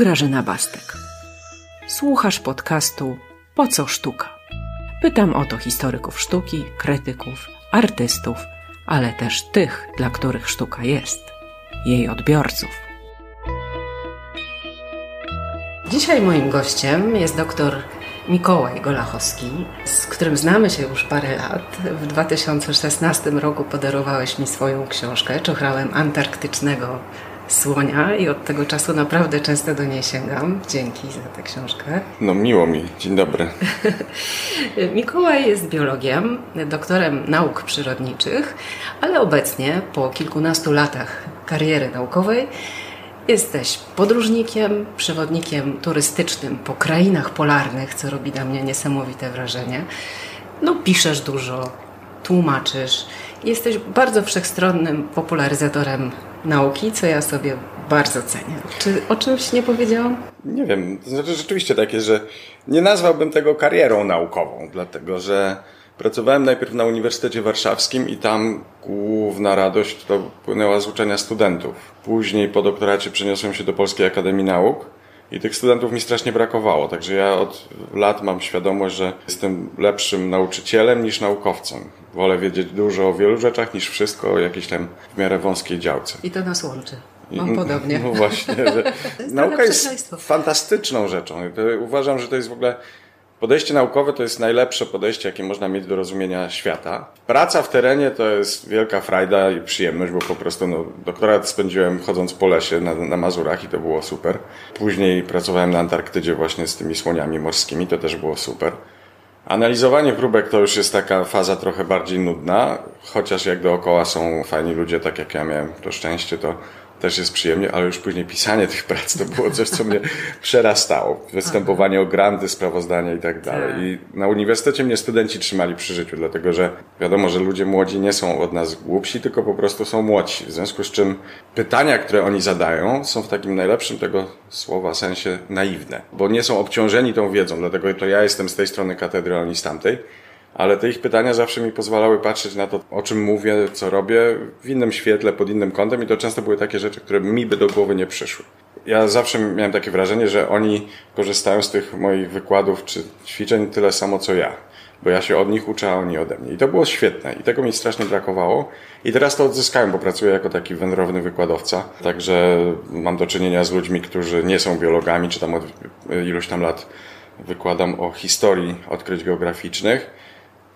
Grażyna Bastek. Słuchasz podcastu Po co sztuka? Pytam o to historyków sztuki, krytyków, artystów, ale też tych, dla których sztuka jest, jej odbiorców. Dzisiaj moim gościem jest doktor Mikołaj Golachowski, z którym znamy się już parę lat. W 2016 roku podarowałeś mi swoją książkę Czochrałem Antarktycznego Słonia i od tego czasu naprawdę często do niej sięgam. Dzięki za tę książkę. No miło mi. Dzień dobry. Mikołaj jest biologiem, doktorem nauk przyrodniczych, ale obecnie po kilkunastu latach kariery naukowej Jesteś podróżnikiem, przewodnikiem turystycznym po krainach polarnych, co robi na mnie niesamowite wrażenie. No, piszesz dużo, tłumaczysz. Jesteś bardzo wszechstronnym popularyzatorem nauki, co ja sobie bardzo cenię. Czy o czymś nie powiedziałam? Nie wiem. To znaczy rzeczywiście tak jest, że nie nazwałbym tego karierą naukową, dlatego że Pracowałem najpierw na Uniwersytecie Warszawskim i tam główna radość to płynęła z uczenia studentów. Później po doktoracie przeniosłem się do Polskiej Akademii Nauk i tych studentów mi strasznie brakowało. Także ja od lat mam świadomość, że jestem lepszym nauczycielem niż naukowcem. Wolę wiedzieć dużo o wielu rzeczach niż wszystko o jakiejś tam w miarę wąskiej działce. I to nas łączy. Mam podobnie. No właśnie, że nauka jest fantastyczną rzeczą. Uważam, że to jest w ogóle Podejście naukowe to jest najlepsze podejście, jakie można mieć do rozumienia świata. Praca w terenie to jest wielka frajda i przyjemność, bo po prostu no, doktorat spędziłem chodząc po lesie na, na Mazurach i to było super. Później pracowałem na Antarktydzie właśnie z tymi słoniami morskimi, to też było super. Analizowanie próbek to już jest taka faza trochę bardziej nudna, chociaż jak dookoła są fajni ludzie, tak jak ja miałem to szczęście, to też jest przyjemnie, ale już później pisanie tych prac to było coś, co mnie przerastało. Występowanie o granty, sprawozdania i tak dalej. Tak. I na uniwersytecie mnie studenci trzymali przy życiu, dlatego że wiadomo, że ludzie młodzi nie są od nas głupsi, tylko po prostu są młodsi. W związku z czym pytania, które oni zadają, są w takim najlepszym tego słowa sensie naiwne, bo nie są obciążeni tą wiedzą, dlatego to ja jestem z tej strony katedry, a oni z tamtej ale te ich pytania zawsze mi pozwalały patrzeć na to, o czym mówię, co robię, w innym świetle, pod innym kątem i to często były takie rzeczy, które mi by do głowy nie przyszły. Ja zawsze miałem takie wrażenie, że oni korzystają z tych moich wykładów czy ćwiczeń tyle samo co ja, bo ja się od nich uczę, a oni ode mnie. I to było świetne i tego mi strasznie brakowało. I teraz to odzyskałem, bo pracuję jako taki wędrowny wykładowca, także mam do czynienia z ludźmi, którzy nie są biologami, czy tam od iluś tam lat wykładam o historii odkryć geograficznych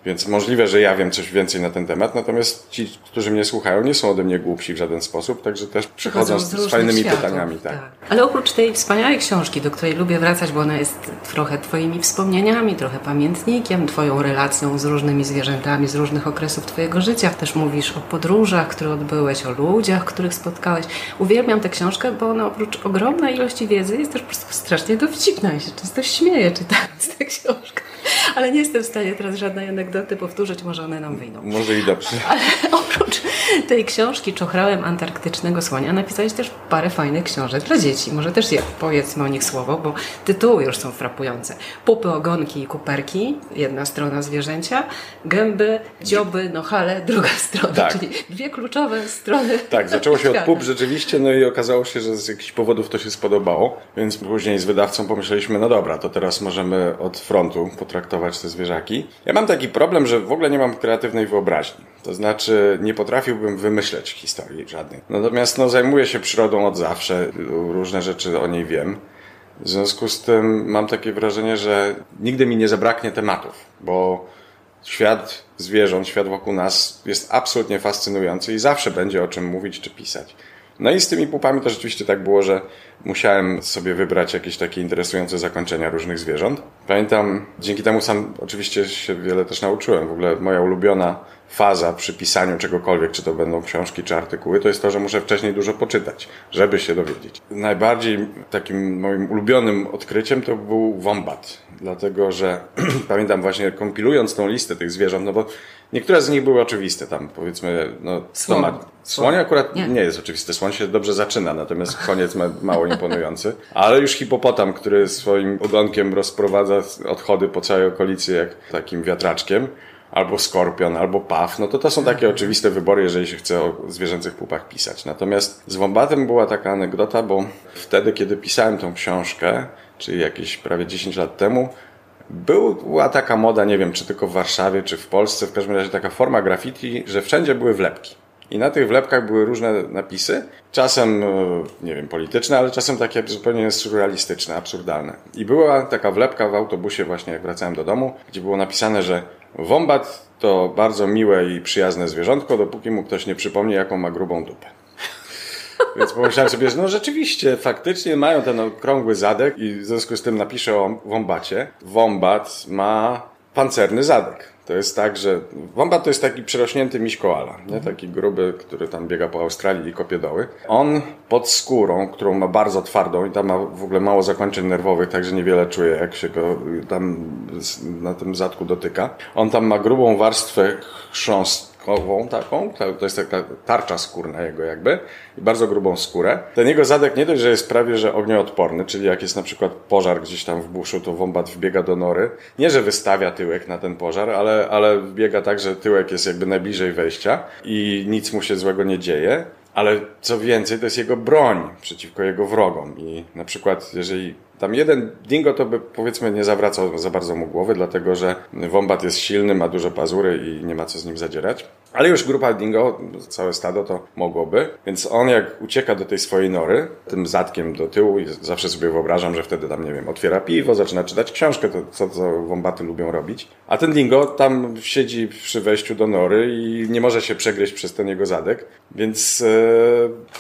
więc możliwe, że ja wiem coś więcej na ten temat, natomiast ci, którzy mnie słuchają, nie są ode mnie głupsi w żaden sposób, także też przychodzą z, z fajnymi światów, pytaniami. Tak. tak. Ale oprócz tej wspaniałej książki, do której lubię wracać, bo ona jest trochę Twoimi wspomnieniami, trochę pamiętnikiem, Twoją relacją z różnymi zwierzętami z różnych okresów Twojego życia. Też mówisz o podróżach, które odbyłeś, o ludziach, których spotkałeś. Uwielbiam tę książkę, bo ona oprócz ogromnej ilości wiedzy jest też po prostu strasznie dowcipna i się często śmieję czytając tę książkę. Ale nie jestem w stanie teraz żadnej anegdoty powtórzyć, może one nam wyjdą. Może i dobrze. Ale oprócz tej książki Czochrałem Antarktycznego Słonia napisałeś też parę fajnych książek dla dzieci. Może też je, powiedzmy o nich słowo, bo tytuły już są frapujące. Pupy, ogonki i kuperki, jedna strona zwierzęcia, gęby, dzioby, nohale, druga strona, tak. czyli dwie kluczowe strony. Tak, zaczęło się od pup rzeczywiście, no i okazało się, że z jakichś powodów to się spodobało, więc później z wydawcą pomyśleliśmy, no dobra, to teraz możemy od frontu potraktować te zwierzaki. Ja mam taki problem, że w ogóle nie mam kreatywnej wyobraźni. To znaczy, nie potrafiłbym wymyśleć historii żadnej. Natomiast no, zajmuję się przyrodą od zawsze, różne rzeczy o niej wiem. W związku z tym mam takie wrażenie, że nigdy mi nie zabraknie tematów, bo świat zwierząt, świat wokół nas jest absolutnie fascynujący i zawsze będzie o czym mówić czy pisać. No i z tymi pupami to rzeczywiście tak było, że musiałem sobie wybrać jakieś takie interesujące zakończenia różnych zwierząt. Pamiętam, dzięki temu sam oczywiście się wiele też nauczyłem. W ogóle moja ulubiona faza przy pisaniu czegokolwiek, czy to będą książki, czy artykuły, to jest to, że muszę wcześniej dużo poczytać, żeby się dowiedzieć. Najbardziej takim moim ulubionym odkryciem to był wombat, dlatego że pamiętam właśnie kompilując tą listę tych zwierząt, no bo niektóre z nich były oczywiste, tam powiedzmy, no, Słoń. Ma, słoń akurat nie. nie. jest oczywisty, słoń się dobrze zaczyna, natomiast koniec ma mało imponujący, ale już hipopotam, który swoim ogonkiem rozprowadza odchody po całej okolicy jak takim wiatraczkiem, albo skorpion, albo paw, no to to są takie oczywiste wybory, jeżeli się chce o zwierzęcych pupach pisać. Natomiast z wombatem była taka anegdota, bo wtedy, kiedy pisałem tą książkę, czyli jakieś prawie 10 lat temu, była taka moda, nie wiem, czy tylko w Warszawie, czy w Polsce, w każdym razie taka forma graffiti, że wszędzie były wlepki. I na tych wlepkach były różne napisy, czasem, e, nie wiem, polityczne, ale czasem takie zupełnie surrealistyczne, absurdalne. I była taka wlepka w autobusie właśnie, jak wracałem do domu, gdzie było napisane, że wombat to bardzo miłe i przyjazne zwierzątko, dopóki mu ktoś nie przypomni, jaką ma grubą dupę. Więc pomyślałem sobie, że no rzeczywiście, faktycznie mają ten okrągły zadek i w związku z tym napiszę o wombacie. Wombat ma pancerny zadek. To jest tak, że wombat to jest taki przerośnięty miś koala, nie? taki gruby, który tam biega po Australii i kopie doły. On pod skórą, którą ma bardzo twardą i tam ma w ogóle mało zakończeń nerwowych, także niewiele czuje, jak się go tam na tym zadku dotyka. On tam ma grubą warstwę chrząst taką, to jest taka tarcza skórna jego jakby i bardzo grubą skórę. Ten jego zadek nie dość, że jest prawie, że ognioodporny, czyli jak jest na przykład pożar gdzieś tam w buszu, to wombat wbiega do nory. Nie, że wystawia tyłek na ten pożar, ale, ale wbiega tak, że tyłek jest jakby najbliżej wejścia i nic mu się złego nie dzieje. Ale co więcej, to jest jego broń przeciwko jego wrogom. I na przykład, jeżeli tam jeden dingo to by powiedzmy nie zawracał za bardzo mu głowy, dlatego że wombat jest silny, ma duże pazury i nie ma co z nim zadzierać. Ale już grupa dingo, całe stado to mogłoby. Więc on jak ucieka do tej swojej nory, tym zadkiem do tyłu zawsze sobie wyobrażam, że wtedy tam, nie wiem, otwiera piwo, zaczyna czytać książkę, to co, co wombaty lubią robić. A ten dingo tam siedzi przy wejściu do nory i nie może się przegryźć przez ten jego zadek, więc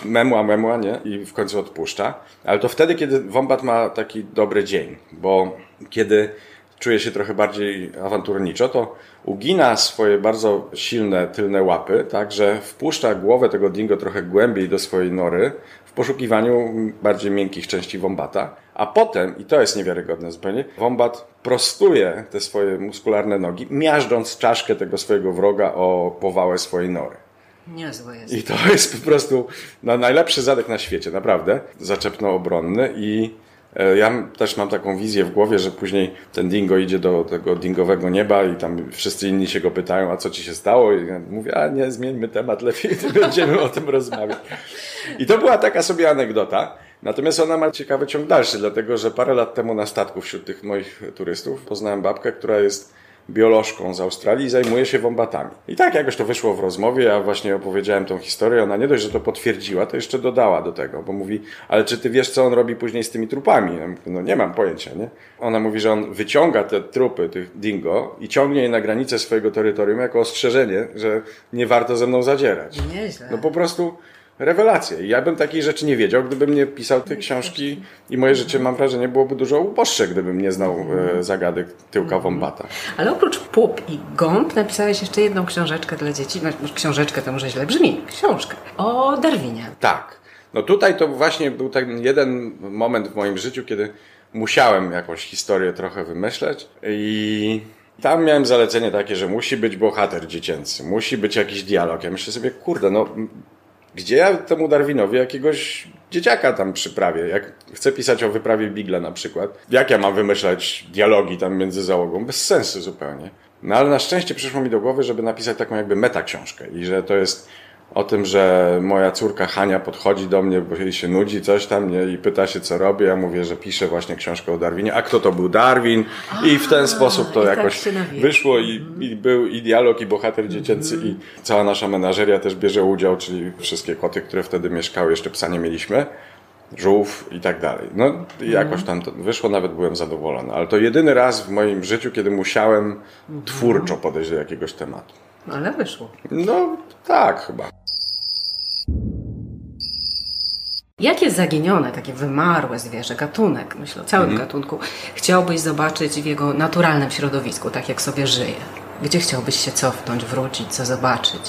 e, memła, memła, nie? I w końcu odpuszcza. Ale to wtedy, kiedy wombat ma taki dobry dzień, bo kiedy czuje się trochę bardziej awanturniczo, to ugina swoje bardzo silne tylne łapy, tak, że wpuszcza głowę tego dingo trochę głębiej do swojej nory w poszukiwaniu bardziej miękkich części wombata. A potem, i to jest niewiarygodne zupełnie, wombat prostuje te swoje muskularne nogi, miażdżąc czaszkę tego swojego wroga o powałę swojej nory. Niezłe jest. I to jest po prostu no, najlepszy zadek na świecie, naprawdę. Zaczepno obronny i ja też mam taką wizję w głowie, że później ten dingo idzie do tego dingowego nieba i tam wszyscy inni się go pytają, a co ci się stało? I mówię, a nie, zmieńmy temat, lepiej będziemy o tym rozmawiać. I to była taka sobie anegdota. Natomiast ona ma ciekawy ciąg dalszy, dlatego że parę lat temu na statku wśród tych moich turystów poznałem babkę, która jest biolożką z Australii i zajmuje się wombatami. I tak jakoś to wyszło w rozmowie, ja właśnie opowiedziałem tą historię, ona nie dość, że to potwierdziła, to jeszcze dodała do tego, bo mówi, ale czy ty wiesz, co on robi później z tymi trupami? Ja mówię, no nie mam pojęcia, nie? Ona mówi, że on wyciąga te trupy tych dingo i ciągnie je na granicę swojego terytorium jako ostrzeżenie, że nie warto ze mną zadzierać. Nieźle. No po prostu rewelacje. Ja bym takich rzeczy nie wiedział, gdybym nie pisał te książki i moje życie, mam wrażenie, byłoby dużo uboższe, gdybym nie znał e, zagadek tyłka wombata. Ale oprócz pup i gąb napisałeś jeszcze jedną książeczkę dla dzieci. No, książeczkę to może źle brzmi. Książkę o Darwinie. Tak. No tutaj to właśnie był ten jeden moment w moim życiu, kiedy musiałem jakąś historię trochę wymyśleć i tam miałem zalecenie takie, że musi być bohater dziecięcy, musi być jakiś dialog. Ja myślę sobie, kurde, no gdzie ja temu Darwinowi jakiegoś dzieciaka tam przyprawię? Jak chcę pisać o wyprawie Bigla na przykład, jak ja mam wymyślać dialogi tam między załogą? Bez sensu zupełnie. No ale na szczęście przyszło mi do głowy, żeby napisać taką jakby meta książkę i że to jest o tym, że moja córka Hania podchodzi do mnie, bo jej się nudzi coś tam nie? i pyta się, co robię. Ja mówię, że piszę właśnie książkę o Darwinie. A kto to był Darwin? A, I w ten sposób to tak jakoś tak wyszło i, i, był i dialog, i bohater dziecięcy, mm. i cała nasza menażeria też bierze udział, czyli wszystkie koty, które wtedy mieszkały, jeszcze psa nie mieliśmy żółw i tak dalej. No jakoś tam to wyszło, nawet byłem zadowolony. Ale to jedyny raz w moim życiu, kiedy musiałem mhm. twórczo podejść do jakiegoś tematu. Ale wyszło. No tak chyba. Jakie zaginione, takie wymarłe zwierzę, gatunek, myślę o całym mhm. gatunku, chciałbyś zobaczyć w jego naturalnym środowisku, tak jak sobie żyje? Gdzie chciałbyś się cofnąć, wrócić, co zobaczyć?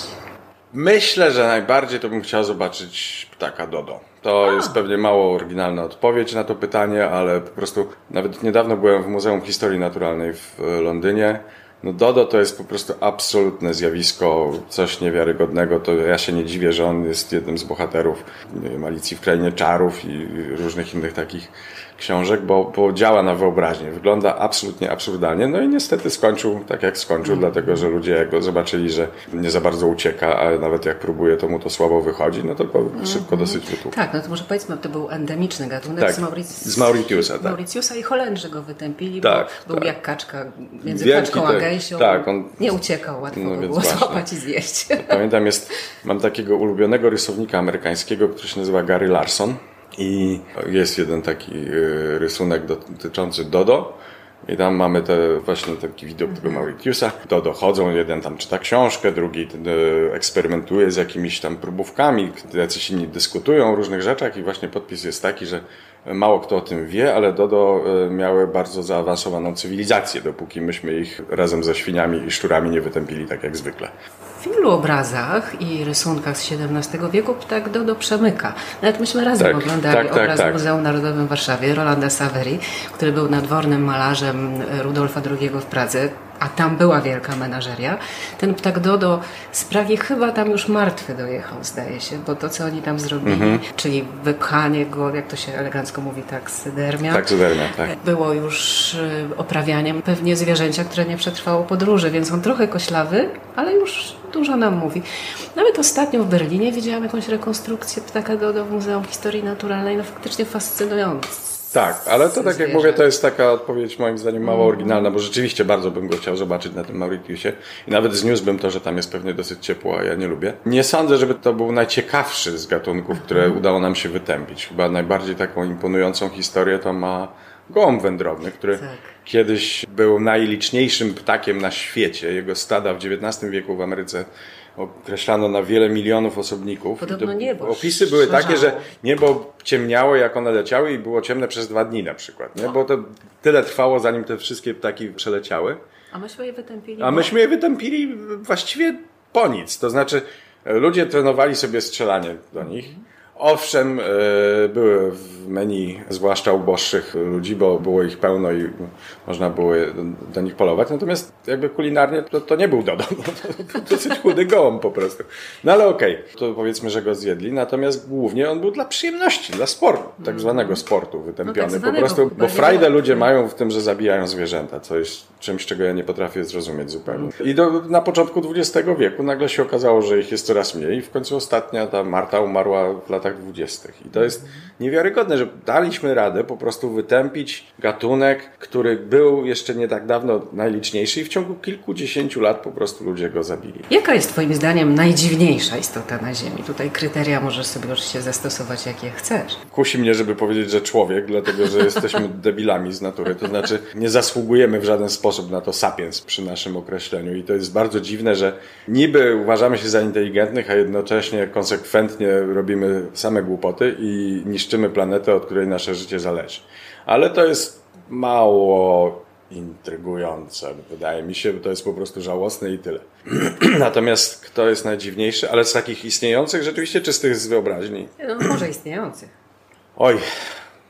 Myślę, że najbardziej to bym chciał zobaczyć ptaka Dodo. To A. jest pewnie mało oryginalna odpowiedź na to pytanie, ale po prostu nawet niedawno byłem w Muzeum Historii Naturalnej w Londynie no Dodo to jest po prostu absolutne zjawisko, coś niewiarygodnego. To ja się nie dziwię, że on jest jednym z bohaterów nie wiem, Alicji w Krainie Czarów i różnych innych takich książek, bo, bo działa na wyobraźnię. Wygląda absolutnie absurdalnie. No i niestety skończył tak, jak skończył, mm. dlatego że ludzie go zobaczyli, że nie za bardzo ucieka, a nawet jak próbuje, to mu to słabo wychodzi, no to mm. szybko dosyć wytłukł. Tak, no to może powiedzmy, to był endemiczny gatunek tak, z, Mauric... z Mauritiusa. Tak. Mauritiusa i Holendrzy go wytępili, tak, bo był tak. jak kaczka między Wielki kaczką a gęsią. Tak, on nie uciekał, łatwo no, było właśnie. złapać i zjeść. Pamiętam, jest, mam takiego ulubionego rysownika amerykańskiego, który się nazywa Gary Larson i jest jeden taki y, rysunek dotyczący Dodo. I tam mamy te, właśnie taki widok tego Mauritiusa. To dochodzą, jeden tam czyta książkę, drugi y, eksperymentuje z jakimiś tam próbówkami, jacyś inni dyskutują o różnych rzeczach i właśnie podpis jest taki, że mało kto o tym wie, ale Dodo y, miały bardzo zaawansowaną cywilizację, dopóki myśmy ich razem ze świniami i szczurami nie wytępili tak jak zwykle w wielu obrazach i rysunkach z XVII wieku ptak Dodo przemyka. Nawet myśmy razem tak, oglądali tak, tak obraz tak, w Muzeum Narodowym w Warszawie Rolanda Saveri, który był nadwornym malarzem Rudolfa II w Pradze a tam była wielka menażeria, ten ptak Dodo z Pragi chyba tam już martwy dojechał, zdaje się, bo to, co oni tam zrobili, -hmm. czyli wypchanie go, jak to się elegancko mówi, tak, sydermia, tak, sydermia tak. było już y, oprawianiem pewnie zwierzęcia, które nie przetrwało podróży, więc on trochę koślawy, ale już dużo nam mówi. Nawet ostatnio w Berlinie widziałam jakąś rekonstrukcję ptaka Dodo w Muzeum Historii Naturalnej, no faktycznie fascynujące tak, ale to tak jak mówię, to jest taka odpowiedź moim zdaniem mało mm. oryginalna, bo rzeczywiście bardzo bym go chciał zobaczyć na tym Mauritiusie i nawet zniósłbym to, że tam jest pewnie dosyć ciepło, a ja nie lubię. Nie sądzę, żeby to był najciekawszy z gatunków, które mhm. udało nam się wytępić. Chyba najbardziej taką imponującą historię to ma gołąb wędrowny, który tak. kiedyś był najliczniejszym ptakiem na świecie. Jego stada w XIX wieku w Ameryce określano na wiele milionów osobników. Podobno niebo. Opisy były takie, że niebo ciemniało jak one leciały i było ciemne przez dwa dni na przykład, nie? bo to tyle trwało zanim te wszystkie ptaki przeleciały. A myśmy je wytępili? A myśmy je wytępili właściwie po nic. To znaczy ludzie trenowali sobie strzelanie do nich. Owszem, e, były w menu, zwłaszcza uboższych ludzi, bo było ich pełno i można było do nich polować. Natomiast jakby kulinarnie to, to nie był Dodo. To dosyć chudy gołąb po prostu. No ale okej, okay, to powiedzmy, że go zjedli. Natomiast głównie on był dla przyjemności, dla sportu, tak zwanego mhm. sportu wytępiony. No tak po prostu, bo frajdę ludzie mają w tym, że zabijają zwierzęta, co jest czymś, czego ja nie potrafię zrozumieć zupełnie. I do, na początku XX wieku nagle się okazało, że ich jest coraz mniej. I w końcu ostatnia ta Marta umarła w latach latach dwudziestych. I to jest niewiarygodne, że daliśmy radę po prostu wytępić gatunek, który był jeszcze nie tak dawno najliczniejszy i w ciągu kilkudziesięciu lat po prostu ludzie go zabili. Jaka jest Twoim zdaniem najdziwniejsza istota na Ziemi? Tutaj kryteria możesz sobie oczywiście zastosować, jakie chcesz. Kusi mnie, żeby powiedzieć, że człowiek, dlatego że jesteśmy debilami z natury. To znaczy nie zasługujemy w żaden sposób na to sapiens przy naszym określeniu. I to jest bardzo dziwne, że niby uważamy się za inteligentnych, a jednocześnie konsekwentnie robimy same głupoty i niszczymy planetę, od której nasze życie zależy. Ale to jest mało intrygujące, wydaje mi się, to jest po prostu żałosne i tyle. Natomiast kto jest najdziwniejszy, ale z takich istniejących rzeczywiście, czy z tych z wyobraźni? No może istniejących. Oj,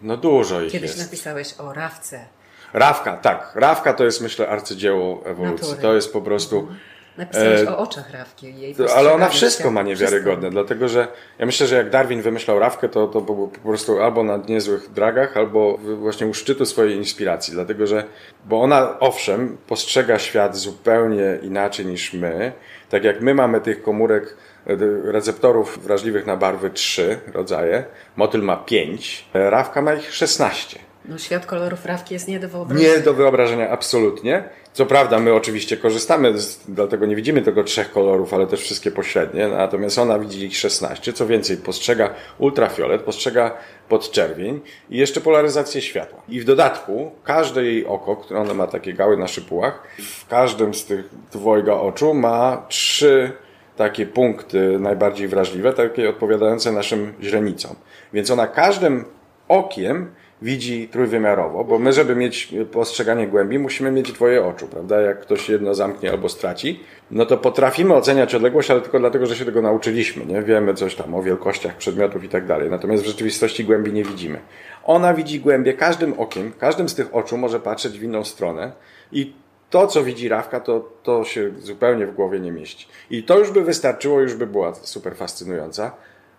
no dużo ich Kiedyś jest. napisałeś o Rawce. Rawka, tak. Rawka to jest myślę arcydzieło ewolucji. Natury. To jest po prostu... Mhm Napisałeś e, o oczach Rawki. Jej ale ona wszystko ma niewiarygodne, wszystko. dlatego że ja myślę, że jak Darwin wymyślał Rawkę, to, to było po prostu albo na niezłych dragach, albo właśnie u szczytu swojej inspiracji, dlatego że, bo ona owszem, postrzega świat zupełnie inaczej niż my, tak jak my mamy tych komórek e, receptorów wrażliwych na barwy trzy rodzaje, motyl ma pięć, e, Rawka ma ich 16. No świat kolorów Rawki jest nie do wyobrażenia. Nie do wyobrażenia, absolutnie. Co prawda, my oczywiście korzystamy, z, dlatego nie widzimy tego trzech kolorów, ale też wszystkie pośrednie. Natomiast ona widzi ich 16. Co więcej, postrzega ultrafiolet, postrzega podczerwień i jeszcze polaryzację światła. I w dodatku każde jej oko, które ona ma takie gały na szypułach, w każdym z tych dwojga oczu ma trzy takie punkty najbardziej wrażliwe, takie odpowiadające naszym źrenicom. Więc ona każdym okiem widzi trójwymiarowo, bo my, żeby mieć postrzeganie głębi, musimy mieć dwoje oczu, prawda? Jak ktoś jedno zamknie albo straci, no to potrafimy oceniać odległość, ale tylko dlatego, że się tego nauczyliśmy, nie? Wiemy coś tam o wielkościach przedmiotów i tak dalej. Natomiast w rzeczywistości głębi nie widzimy. Ona widzi głębie każdym okiem, każdym z tych oczu może patrzeć w inną stronę i to, co widzi Rawka, to, to się zupełnie w głowie nie mieści. I to już by wystarczyło, już by była super fascynująca,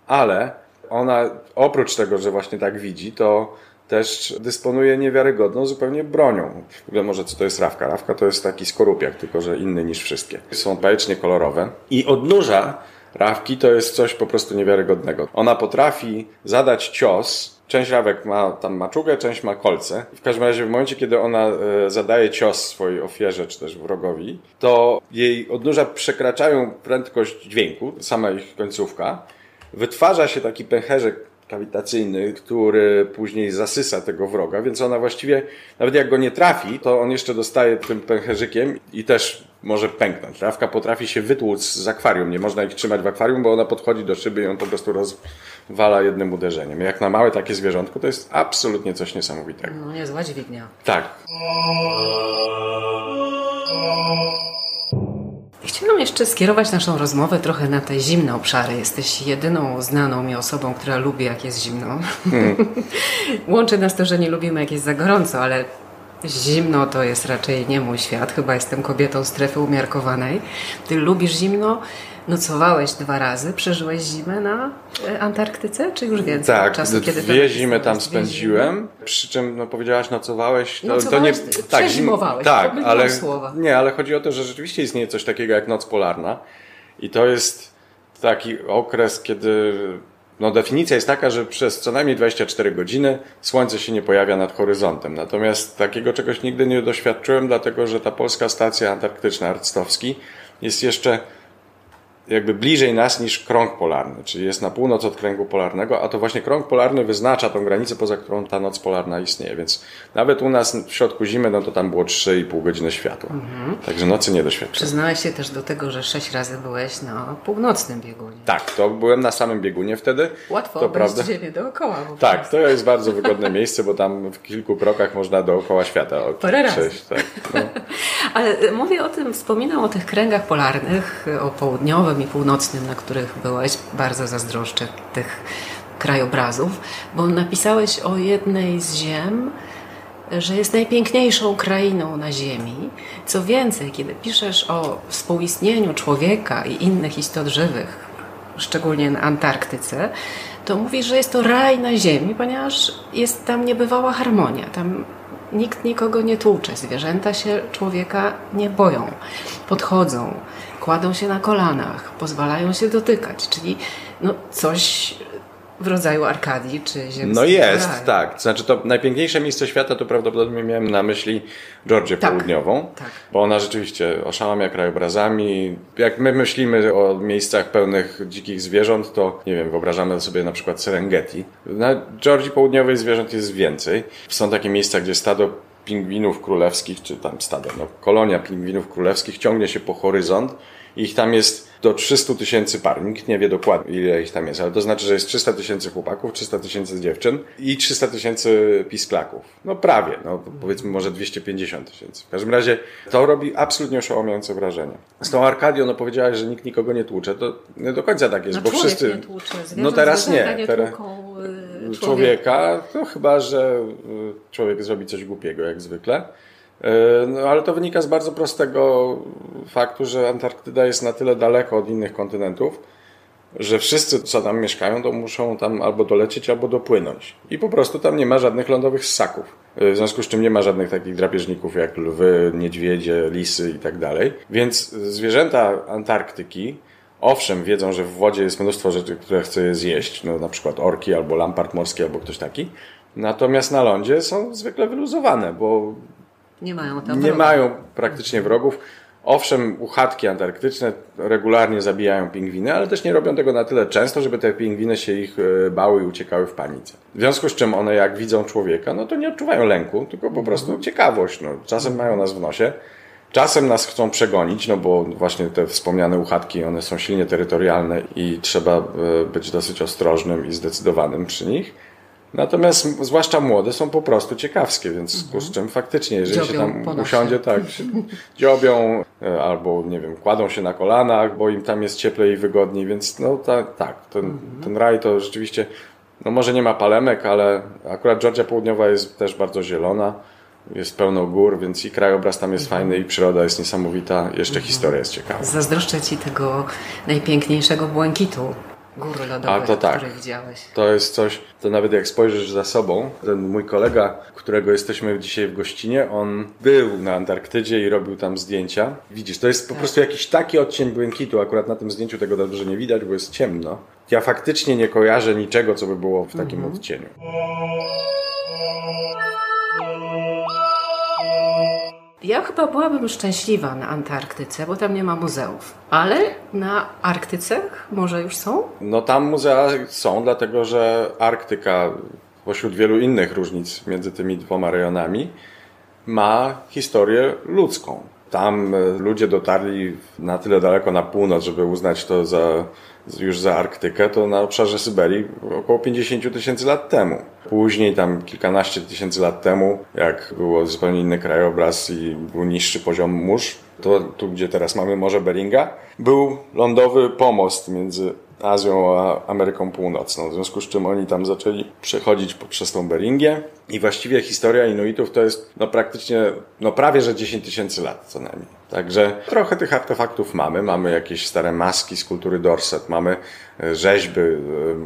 ale ona oprócz tego, że właśnie tak widzi, to też dysponuje niewiarygodną zupełnie bronią. W ogóle może co to jest rawka? Rawka to jest taki skorupiak, tylko że inny niż wszystkie. Są bajecznie kolorowe i odnóża rawki to jest coś po prostu niewiarygodnego. Ona potrafi zadać cios Część rawek ma tam maczugę, część ma kolce. W każdym razie w momencie, kiedy ona e, zadaje cios swojej ofierze, czy też wrogowi, to jej odnóża przekraczają prędkość dźwięku, sama ich końcówka. Wytwarza się taki pęcherzek kawitacyjny, który później zasysa tego wroga, więc ona właściwie, nawet jak go nie trafi, to on jeszcze dostaje tym pęcherzykiem i też może pęknąć. Trawka potrafi się wytłuc z akwarium, nie można ich trzymać w akwarium, bo ona podchodzi do szyby i on po prostu rozwala jednym uderzeniem. Jak na małe takie zwierzątko, to jest absolutnie coś niesamowitego. No niezła dźwignia. Tak. Chciałam jeszcze skierować naszą rozmowę trochę na te zimne obszary. Jesteś jedyną znaną mi osobą, która lubi, jak jest zimno. Hmm. Łączy nas to, że nie lubimy, jak jest za gorąco, ale zimno to jest raczej nie mój świat. Chyba jestem kobietą strefy umiarkowanej. Ty lubisz zimno, Nocowałeś dwa razy, przeżyłeś zimę na e, Antarktyce, czy już więcej tak, czasu? Kiedy dwie zimy tam spędziłem, przy czym no, powiedziałaś nocowałeś, to, nocowałeś, to nie... Tak, zimowałeś, tak, ale, słowa. Nie, ale chodzi o to, że rzeczywiście istnieje coś takiego jak noc polarna i to jest taki okres, kiedy no, definicja jest taka, że przez co najmniej 24 godziny słońce się nie pojawia nad horyzontem. Natomiast takiego czegoś nigdy nie doświadczyłem, dlatego że ta polska stacja antarktyczna Arctowski jest jeszcze jakby bliżej nas niż krąg polarny, czyli jest na północ od kręgu polarnego, a to właśnie krąg polarny wyznacza tą granicę, poza którą ta noc polarna istnieje, więc nawet u nas w środku zimy, no to tam było 3,5 godziny światła. Mhm. Także nocy nie doświadczyłem. Przyznałeś się też do tego, że sześć razy byłeś na północnym biegunie. Tak, to byłem na samym biegunie wtedy. Łatwo to prawda. ziemię dookoła. Tak, to jest bardzo wygodne miejsce, bo tam w kilku krokach można dookoła świata Parę razy. Tak, no. Ale mówię o tym, wspominam o tych kręgach polarnych, o południowym południowym i północnym, na których byłeś. Bardzo zazdroszczę tych krajobrazów, bo napisałeś o jednej z ziem, że jest najpiękniejszą krainą na Ziemi. Co więcej, kiedy piszesz o współistnieniu człowieka i innych istot żywych, szczególnie na Antarktyce, to mówisz, że jest to raj na Ziemi, ponieważ jest tam niebywała harmonia. Tam nikt nikogo nie tłucze, zwierzęta się człowieka nie boją, podchodzą, kładą się na kolanach, pozwalają się dotykać, czyli no coś w rodzaju Arkadii czy ziemskiego No jest, raju. tak. Znaczy to najpiękniejsze miejsce świata to prawdopodobnie miałem na myśli Georgię tak, Południową, tak. bo ona rzeczywiście oszałamia krajobrazami. Jak my myślimy o miejscach pełnych dzikich zwierząt, to nie wiem, wyobrażamy sobie na przykład Serengeti. Na Georgii Południowej zwierząt jest więcej. Są takie miejsca, gdzie stado pingwinów królewskich, czy tam stado, no, kolonia pingwinów królewskich ciągnie się po horyzont ich tam jest do 300 tysięcy par. Nikt nie wie dokładnie, ile ich tam jest, ale to znaczy, że jest 300 tysięcy chłopaków, 300 tysięcy dziewczyn i 300 tysięcy pisklaków. No prawie, no powiedzmy może 250 tysięcy. W każdym razie to robi absolutnie oszałamiające wrażenie. Z tą Arkadią, no powiedziałaś, że nikt nikogo nie tłucze, to nie do końca tak jest, no, bo wszyscy... Nie tłucze. no teraz nie. nie teraz... Y, człowieka, to chyba, że y, człowiek zrobi coś głupiego, jak zwykle. E, no, ale to wynika z bardzo prostego faktu, że Antarktyda jest na tyle daleko od innych kontynentów, że wszyscy, co tam mieszkają, to muszą tam albo dolecieć, albo dopłynąć. I po prostu tam nie ma żadnych lądowych ssaków. E, w związku z czym nie ma żadnych takich drapieżników jak lwy, niedźwiedzie, lisy i tak dalej. Więc zwierzęta Antarktyki, owszem, wiedzą, że w wodzie jest mnóstwo rzeczy, które chce je zjeść, no, na przykład orki, albo lampart morski, albo ktoś taki. Natomiast na lądzie są zwykle wyluzowane, bo nie mają tam Nie mają praktycznie wrogów. Owszem, uchatki antarktyczne regularnie zabijają pingwiny, ale też nie robią tego na tyle często, żeby te pingwiny się ich e, bały i uciekały w panice. W związku z czym one jak widzą człowieka, no to nie odczuwają lęku, tylko po prostu mhm. ciekawość. No, czasem mają nas w nosie, czasem nas chcą przegonić, no bo właśnie te wspomniane uchatki, one są silnie terytorialne i trzeba e, być dosyć ostrożnym i zdecydowanym przy nich. Natomiast zwłaszcza młode są po prostu ciekawskie, więc mhm. z czym faktycznie, jeżeli dziobią się tam usiądzie, tak, dziobią e, albo nie wiem, kładą się na kolanach, bo im tam jest cieplej i wygodniej, więc no tak, tak ten, mhm. ten raj to rzeczywiście, no może nie ma palemek, ale akurat Georgia Południowa jest też bardzo zielona, jest pełno gór, więc i krajobraz tam jest mhm. fajny, i przyroda jest niesamowita, jeszcze mhm. historia jest ciekawa. Zazdroszczę Ci tego najpiękniejszego błękitu góry lodowe, to tak. które widziałeś. To jest coś, to nawet jak spojrzysz za sobą, ten mój kolega, którego jesteśmy dzisiaj w gościnie, on był na Antarktydzie i robił tam zdjęcia. Widzisz, to jest po tak. prostu jakiś taki odcień błękitu, akurat na tym zdjęciu tego dobrze nie widać, bo jest ciemno. Ja faktycznie nie kojarzę niczego, co by było w takim mhm. odcieniu. Ja chyba byłabym szczęśliwa na Antarktyce, bo tam nie ma muzeów. Ale na Arktyce może już są? No tam muzea są, dlatego że Arktyka, pośród wielu innych różnic między tymi dwoma rejonami, ma historię ludzką. Tam e, ludzie dotarli na tyle daleko na północ, żeby uznać to za już za Arktykę, to na obszarze Syberii około 50 tysięcy lat temu. Później, tam kilkanaście tysięcy lat temu, jak było zupełnie inny krajobraz i był niższy poziom mórz, to tu, gdzie teraz mamy Morze Beringa, był lądowy pomost między Azją a Ameryką Północną. W związku z czym oni tam zaczęli przechodzić przez tą Beringię i właściwie historia Inuitów to jest no praktycznie, no prawie że 10 tysięcy lat co najmniej. Także trochę tych artefaktów mamy. Mamy jakieś stare maski z kultury Dorset, mamy e, rzeźby, e,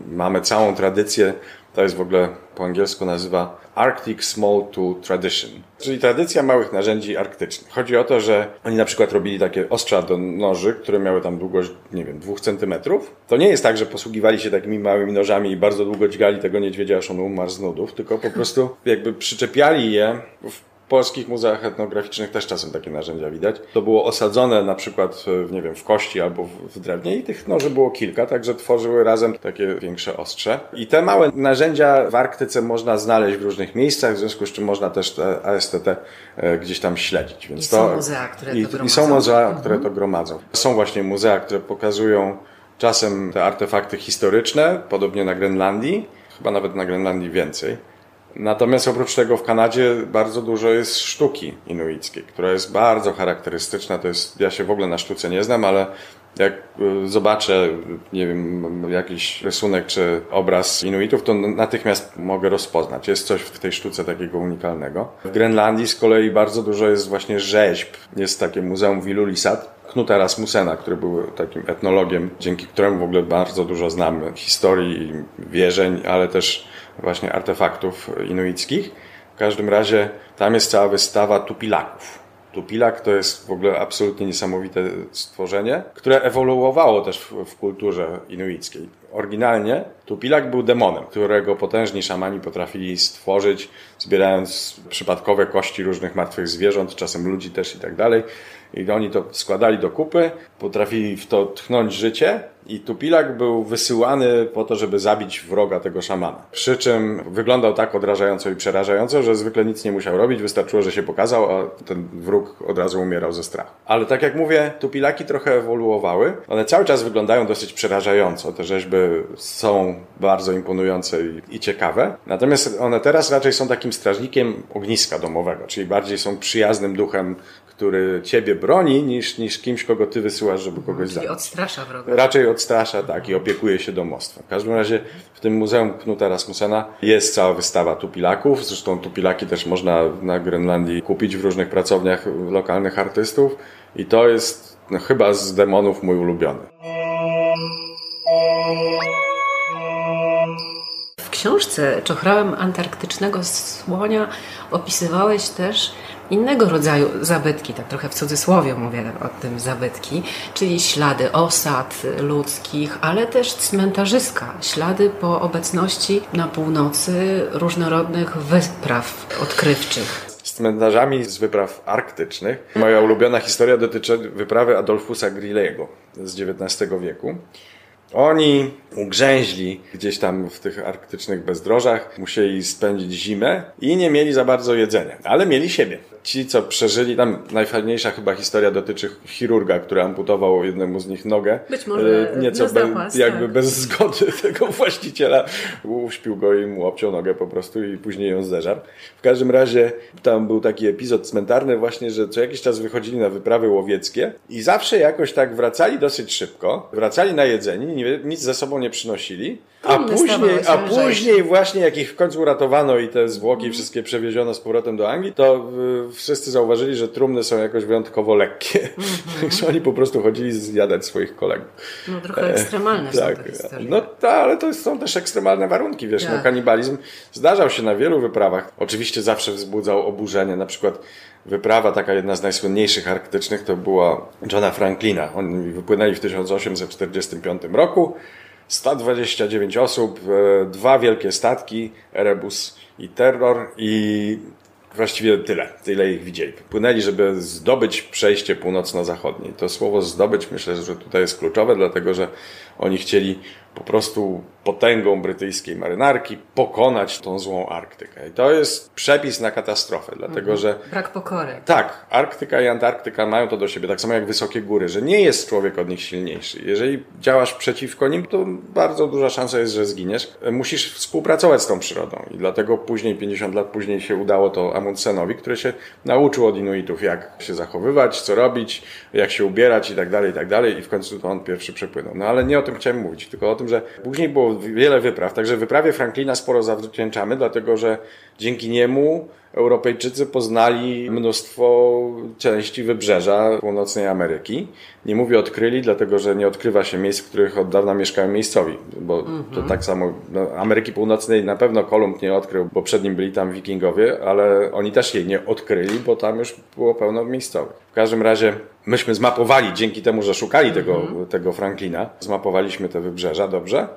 mamy całą tradycję to jest w ogóle po angielsku nazywa Arctic Small Tool Tradition, czyli tradycja małych narzędzi arktycznych. Chodzi o to, że oni na przykład robili takie ostrza do noży, które miały tam długość, nie wiem, dwóch centymetrów. To nie jest tak, że posługiwali się takimi małymi nożami i bardzo długo dźgali tego niedźwiedzia, aż on umarł z nudów, tylko po prostu jakby przyczepiali je w polskich muzeach etnograficznych też czasem takie narzędzia widać. To było osadzone na przykład w, nie wiem, w kości albo w, drewnie i tych noży było kilka, także tworzyły razem takie większe ostrze. I te małe narzędzia w Arktyce można znaleźć w różnych miejscach, w związku z czym można też te ASTT e, gdzieś tam śledzić. Więc I to, są muzea, które i, to gromadzą. I są muzea, mhm. które to gromadzą. Są właśnie muzea, które pokazują czasem te artefakty historyczne, podobnie na Grenlandii, chyba nawet na Grenlandii więcej Natomiast oprócz tego w Kanadzie bardzo dużo jest sztuki inuickiej, która jest bardzo charakterystyczna. To jest, ja się w ogóle na sztuce nie znam, ale jak y, zobaczę, nie wiem, jakiś rysunek czy obraz Inuitów, to natychmiast mogę rozpoznać. Jest coś w tej sztuce takiego unikalnego. W Grenlandii z kolei bardzo dużo jest właśnie rzeźb. Jest takie muzeum Wilulisat, Knuta Rasmusena, który był takim etnologiem, dzięki któremu w ogóle bardzo dużo znamy historii, wierzeń, ale też właśnie artefaktów inuickich. W każdym razie tam jest cała wystawa tupilaków. Tupilak to jest w ogóle absolutnie niesamowite stworzenie, które ewoluowało też w, w, kulturze inuickiej. Oryginalnie Tupilak był demonem, którego potężni szamani potrafili stworzyć, zbierając przypadkowe kości różnych martwych zwierząt, czasem ludzi też i tak dalej. I oni to składali do kupy, potrafili w to tchnąć życie i Tupilak był wysyłany po to, żeby zabić wroga tego szamana. Przy czym wyglądał tak odrażająco i przerażająco, że zwykle nic nie musiał robić, wystarczyło, że się pokazał, a ten wróg od razu umierał ze strachu. Ale tak jak mówię, Tupilaki trochę ewoluowały. One cały czas wyglądają dosyć przerażająco. Te rzeźby są bardzo imponujące i, ciekawe. Natomiast one teraz raczej są takim strażnikiem ogniska domowego, czyli bardziej są przyjaznym duchem, który ciebie broni, niż, niż kimś, kogo ty wysyłasz, żeby kogoś zabić. Czyli odstrasza wroga. Raczej odstrasza, tak, i opiekuje się domostwem. W każdym razie w tym Muzeum Knuta Rasmusena jest cała wystawa tupilaków. Zresztą tupilaki też można na Grenlandii kupić w różnych pracowniach lokalnych artystów. I to jest no, chyba z demonów mój ulubiony. Książce Czochrałem Antarktycznego Słonia opisywałeś też innego rodzaju zabytki, tak trochę w cudzysłowie mówię o tym zabytki, czyli ślady osad ludzkich, ale też cmentarzyska, ślady po obecności na północy różnorodnych wypraw odkrywczych z cmentarzami z wypraw arktycznych. Moja ulubiona historia dotyczy wyprawy Adolfusa Grillego z XIX wieku. Oni ugrzęźli gdzieś tam w tych arktycznych bezdrożach, musieli spędzić zimę i nie mieli za bardzo jedzenia, ale mieli siebie ci, co przeżyli, tam najfajniejsza chyba historia dotyczy chirurga, który amputował jednemu z nich nogę. Być może e, nieco zapas, jakby tak. bez zgody tego właściciela. Uśpił go i mu obciął nogę po prostu i później ją zeżarł. W każdym razie tam był taki epizod cmentarny właśnie, że co jakiś czas wychodzili na wyprawy łowieckie i zawsze jakoś tak wracali dosyć szybko, wracali na jedzenie, nic ze sobą nie przynosili, a później, a później właśnie jak ich w końcu uratowano i te zwłoki wszystkie przewieziono z powrotem do Anglii, to wszyscy zauważyli, że trumny są jakoś wyjątkowo lekkie. Także oni po prostu chodzili zjadać swoich kolegów. No trochę ekstremalne e, tak. No tak, ale to są też ekstremalne warunki, wiesz, no, tak. no kanibalizm zdarzał się na wielu wyprawach. Oczywiście zawsze wzbudzał oburzenie, na przykład wyprawa, taka jedna z najsłynniejszych arktycznych, to była Johna Franklina. Oni wypłynęli w 1845 roku. 129 osób, e, dwa wielkie statki, Erebus i Terror i właściwie tyle, tyle ich widzieli. Płynęli, żeby zdobyć przejście północno-zachodnie. To słowo zdobyć myślę, że tutaj jest kluczowe, dlatego że oni chcieli po prostu potęgą brytyjskiej marynarki pokonać tą złą Arktykę. I to jest przepis na katastrofę, dlatego mhm. że... Brak pokory. Tak, Arktyka i Antarktyka mają to do siebie, tak samo jak wysokie góry, że nie jest człowiek od nich silniejszy. Jeżeli działasz przeciwko nim, to bardzo duża szansa jest, że zginiesz. Musisz współpracować z tą przyrodą i dlatego później, 50 lat później się udało to Amundsenowi, który się nauczył od Inuitów, jak się zachowywać, co robić, jak się ubierać i tak dalej, i tak dalej i w końcu to on pierwszy przepłynął. No ale nie o tym chciałem mówić, tylko o tym, że później było wiele wypraw, także wyprawie Franklina sporo zawdzięczamy, dlatego że dzięki niemu Europejczycy poznali mnóstwo części wybrzeża północnej Ameryki. Nie mówię odkryli, dlatego że nie odkrywa się miejsc, w których od dawna mieszkają miejscowi, bo mm -hmm. to tak samo no, Ameryki Północnej na pewno Kolumb nie odkrył, bo przed nim byli tam wikingowie, ale oni też jej nie odkryli, bo tam już było pełno miejscowych. W każdym razie myśmy zmapowali, dzięki temu, że szukali tego, mm -hmm. tego Franklina, zmapowaliśmy te wybrzeża dobrze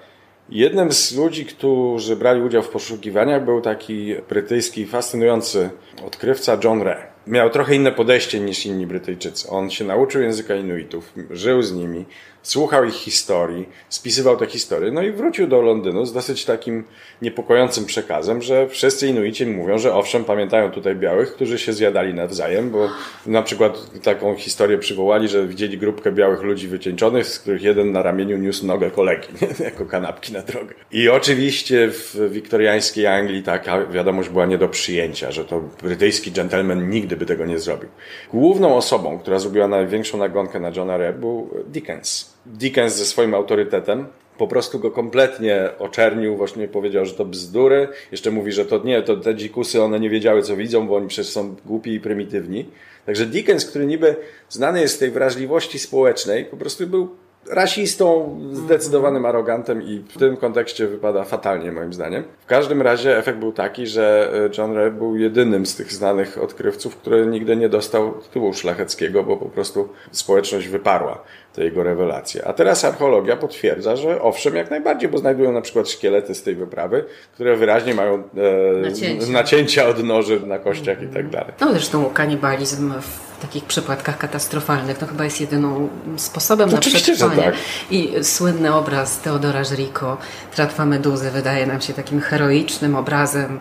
Jednym z ludzi, którzy brali udział w poszukiwaniach był taki brytyjski, fascynujący odkrywca John Ray miał trochę inne podejście niż inni Brytyjczycy. On się nauczył języka Inuitów, żył z nimi, słuchał ich historii, spisywał te historie, no i wrócił do Londynu z dosyć takim niepokojącym przekazem, że wszyscy Inuici mówią, że owszem, pamiętają tutaj białych, którzy się zjadali nawzajem, bo na przykład taką historię przywołali, że widzieli grupkę białych ludzi wycieńczonych, z których jeden na ramieniu niósł nogę kolegi, nie? jako kanapki na drogę. I oczywiście w wiktoriańskiej Anglii taka wiadomość była nie do przyjęcia, że to brytyjski gentleman nigdy by tego nie zrobił. Główną osobą, która zrobiła największą nagonkę na Johna Rebb był Dickens. Dickens ze swoim autorytetem po prostu go kompletnie oczernił, właśnie powiedział, że to bzdury. Jeszcze mówi, że to nie, to te dzikusy, one nie wiedziały, co widzą, bo oni przecież są głupi i prymitywni. Także Dickens, który niby znany jest z tej wrażliwości społecznej, po prostu był rasistą, zdecydowanym arogantem i w tym kontekście wypada fatalnie moim zdaniem. W każdym razie efekt był taki, że e, John Ray był jedynym z tych znanych odkrywców, który nigdy nie dostał tytułu szlacheckiego, bo po prostu społeczność wyparła te jego rewelacje. A teraz archeologia potwierdza, że owszem, jak najbardziej, bo znajdują na przykład szkielety z tej wyprawy, które wyraźnie mają e, nacięcia. nacięcia od noży na kościach mm. i tak dalej. No zresztą kanibalizm w takich przypadkach katastrofalnych to chyba jest jedyną sposobem to na przetrwanie. Tak. I słynny obraz Teodora Żriko, Tratwa Meduzy, wydaje nam się takim heroicznym obrazem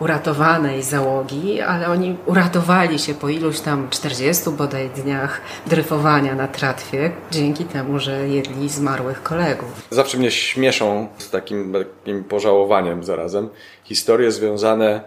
uratowanej załogi, ale oni uratowali się po iluś tam 40 bodaj dniach dryfowania na tratwie, dzięki temu, że jedli zmarłych kolegów. Zawsze mnie śmieszą z takim, takim pożałowaniem zarazem historie związane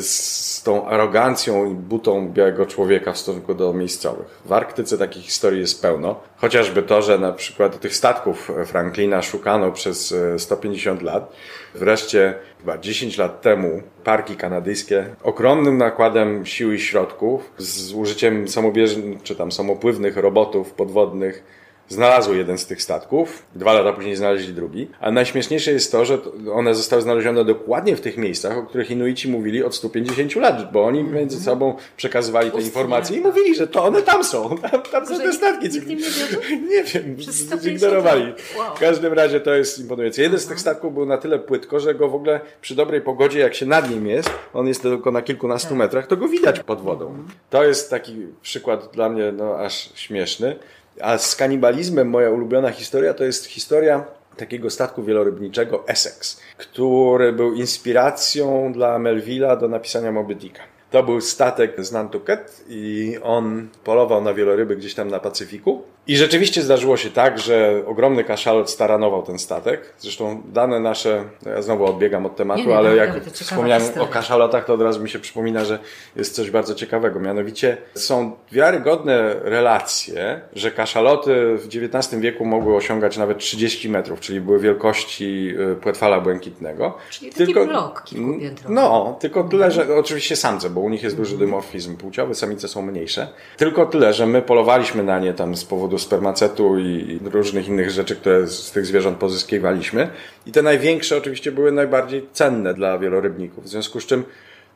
z tą arogancją i butą białego człowieka w stosunku do miejscowych. W Arktyce takich historii jest pełno. Chociażby to, że na przykład tych statków Franklina szukano przez 150 e, lat. Wreszcie chyba 10 lat temu parki kanadyjskie ogromnym nakładem sił i środków z użyciem samobieżnych czy tam samopływnych robotów podwodnych znalazły jeden z tych statków, dwa lata później znaleźli drugi. A najśmieszniejsze jest to, że one zostały znalezione dokładnie w tych miejscach, o których Inuici mówili od 150 lat, bo oni między sobą przekazywali te informacje i mówili, że to one tam są, tam, tam są te statki. Nikt nie, nie wiem, zignorowali. Wow. W każdym razie to jest imponujące. Jeden z tych statków był na tyle płytko, że go w ogóle przy dobrej pogodzie, jak się nad nim jest, on jest tylko na kilkunastu tak. metrach, to go widać pod wodą. To jest taki przykład dla mnie no, aż śmieszny. A z kanibalizmem moja ulubiona historia to jest historia takiego statku wielorybniczego Essex, który był inspiracją dla Melville'a do napisania Moby Dicka. To był statek z Nantucket i on polował na wieloryby gdzieś tam na Pacyfiku I rzeczywiście zdarzyło się tak, że ogromny kaszalot staranował ten statek. Zresztą dane nasze, ja znowu odbiegam od tematu, nie, nie, ale jak wspomniałem o kaszalotach, to od razu mi się przypomina, że jest coś bardzo ciekawego. Mianowicie są wiarygodne relacje, że kaszaloty w XIX wieku mogły osiągać nawet 30 metrów, czyli były wielkości y, płetwala błękitnego. Czyli taki tylko, blok kilkupiętrowy. No, tylko tyle, że oczywiście samce, bo u nich jest duży dymorfizm płciowy, samice są mniejsze. Tylko tyle, że my polowaliśmy na nie tam z powodu spermacetu i różnych innych rzeczy, które z tych zwierząt pozyskiwaliśmy. I te największe oczywiście były najbardziej cenne dla wielorybników. W związku z czym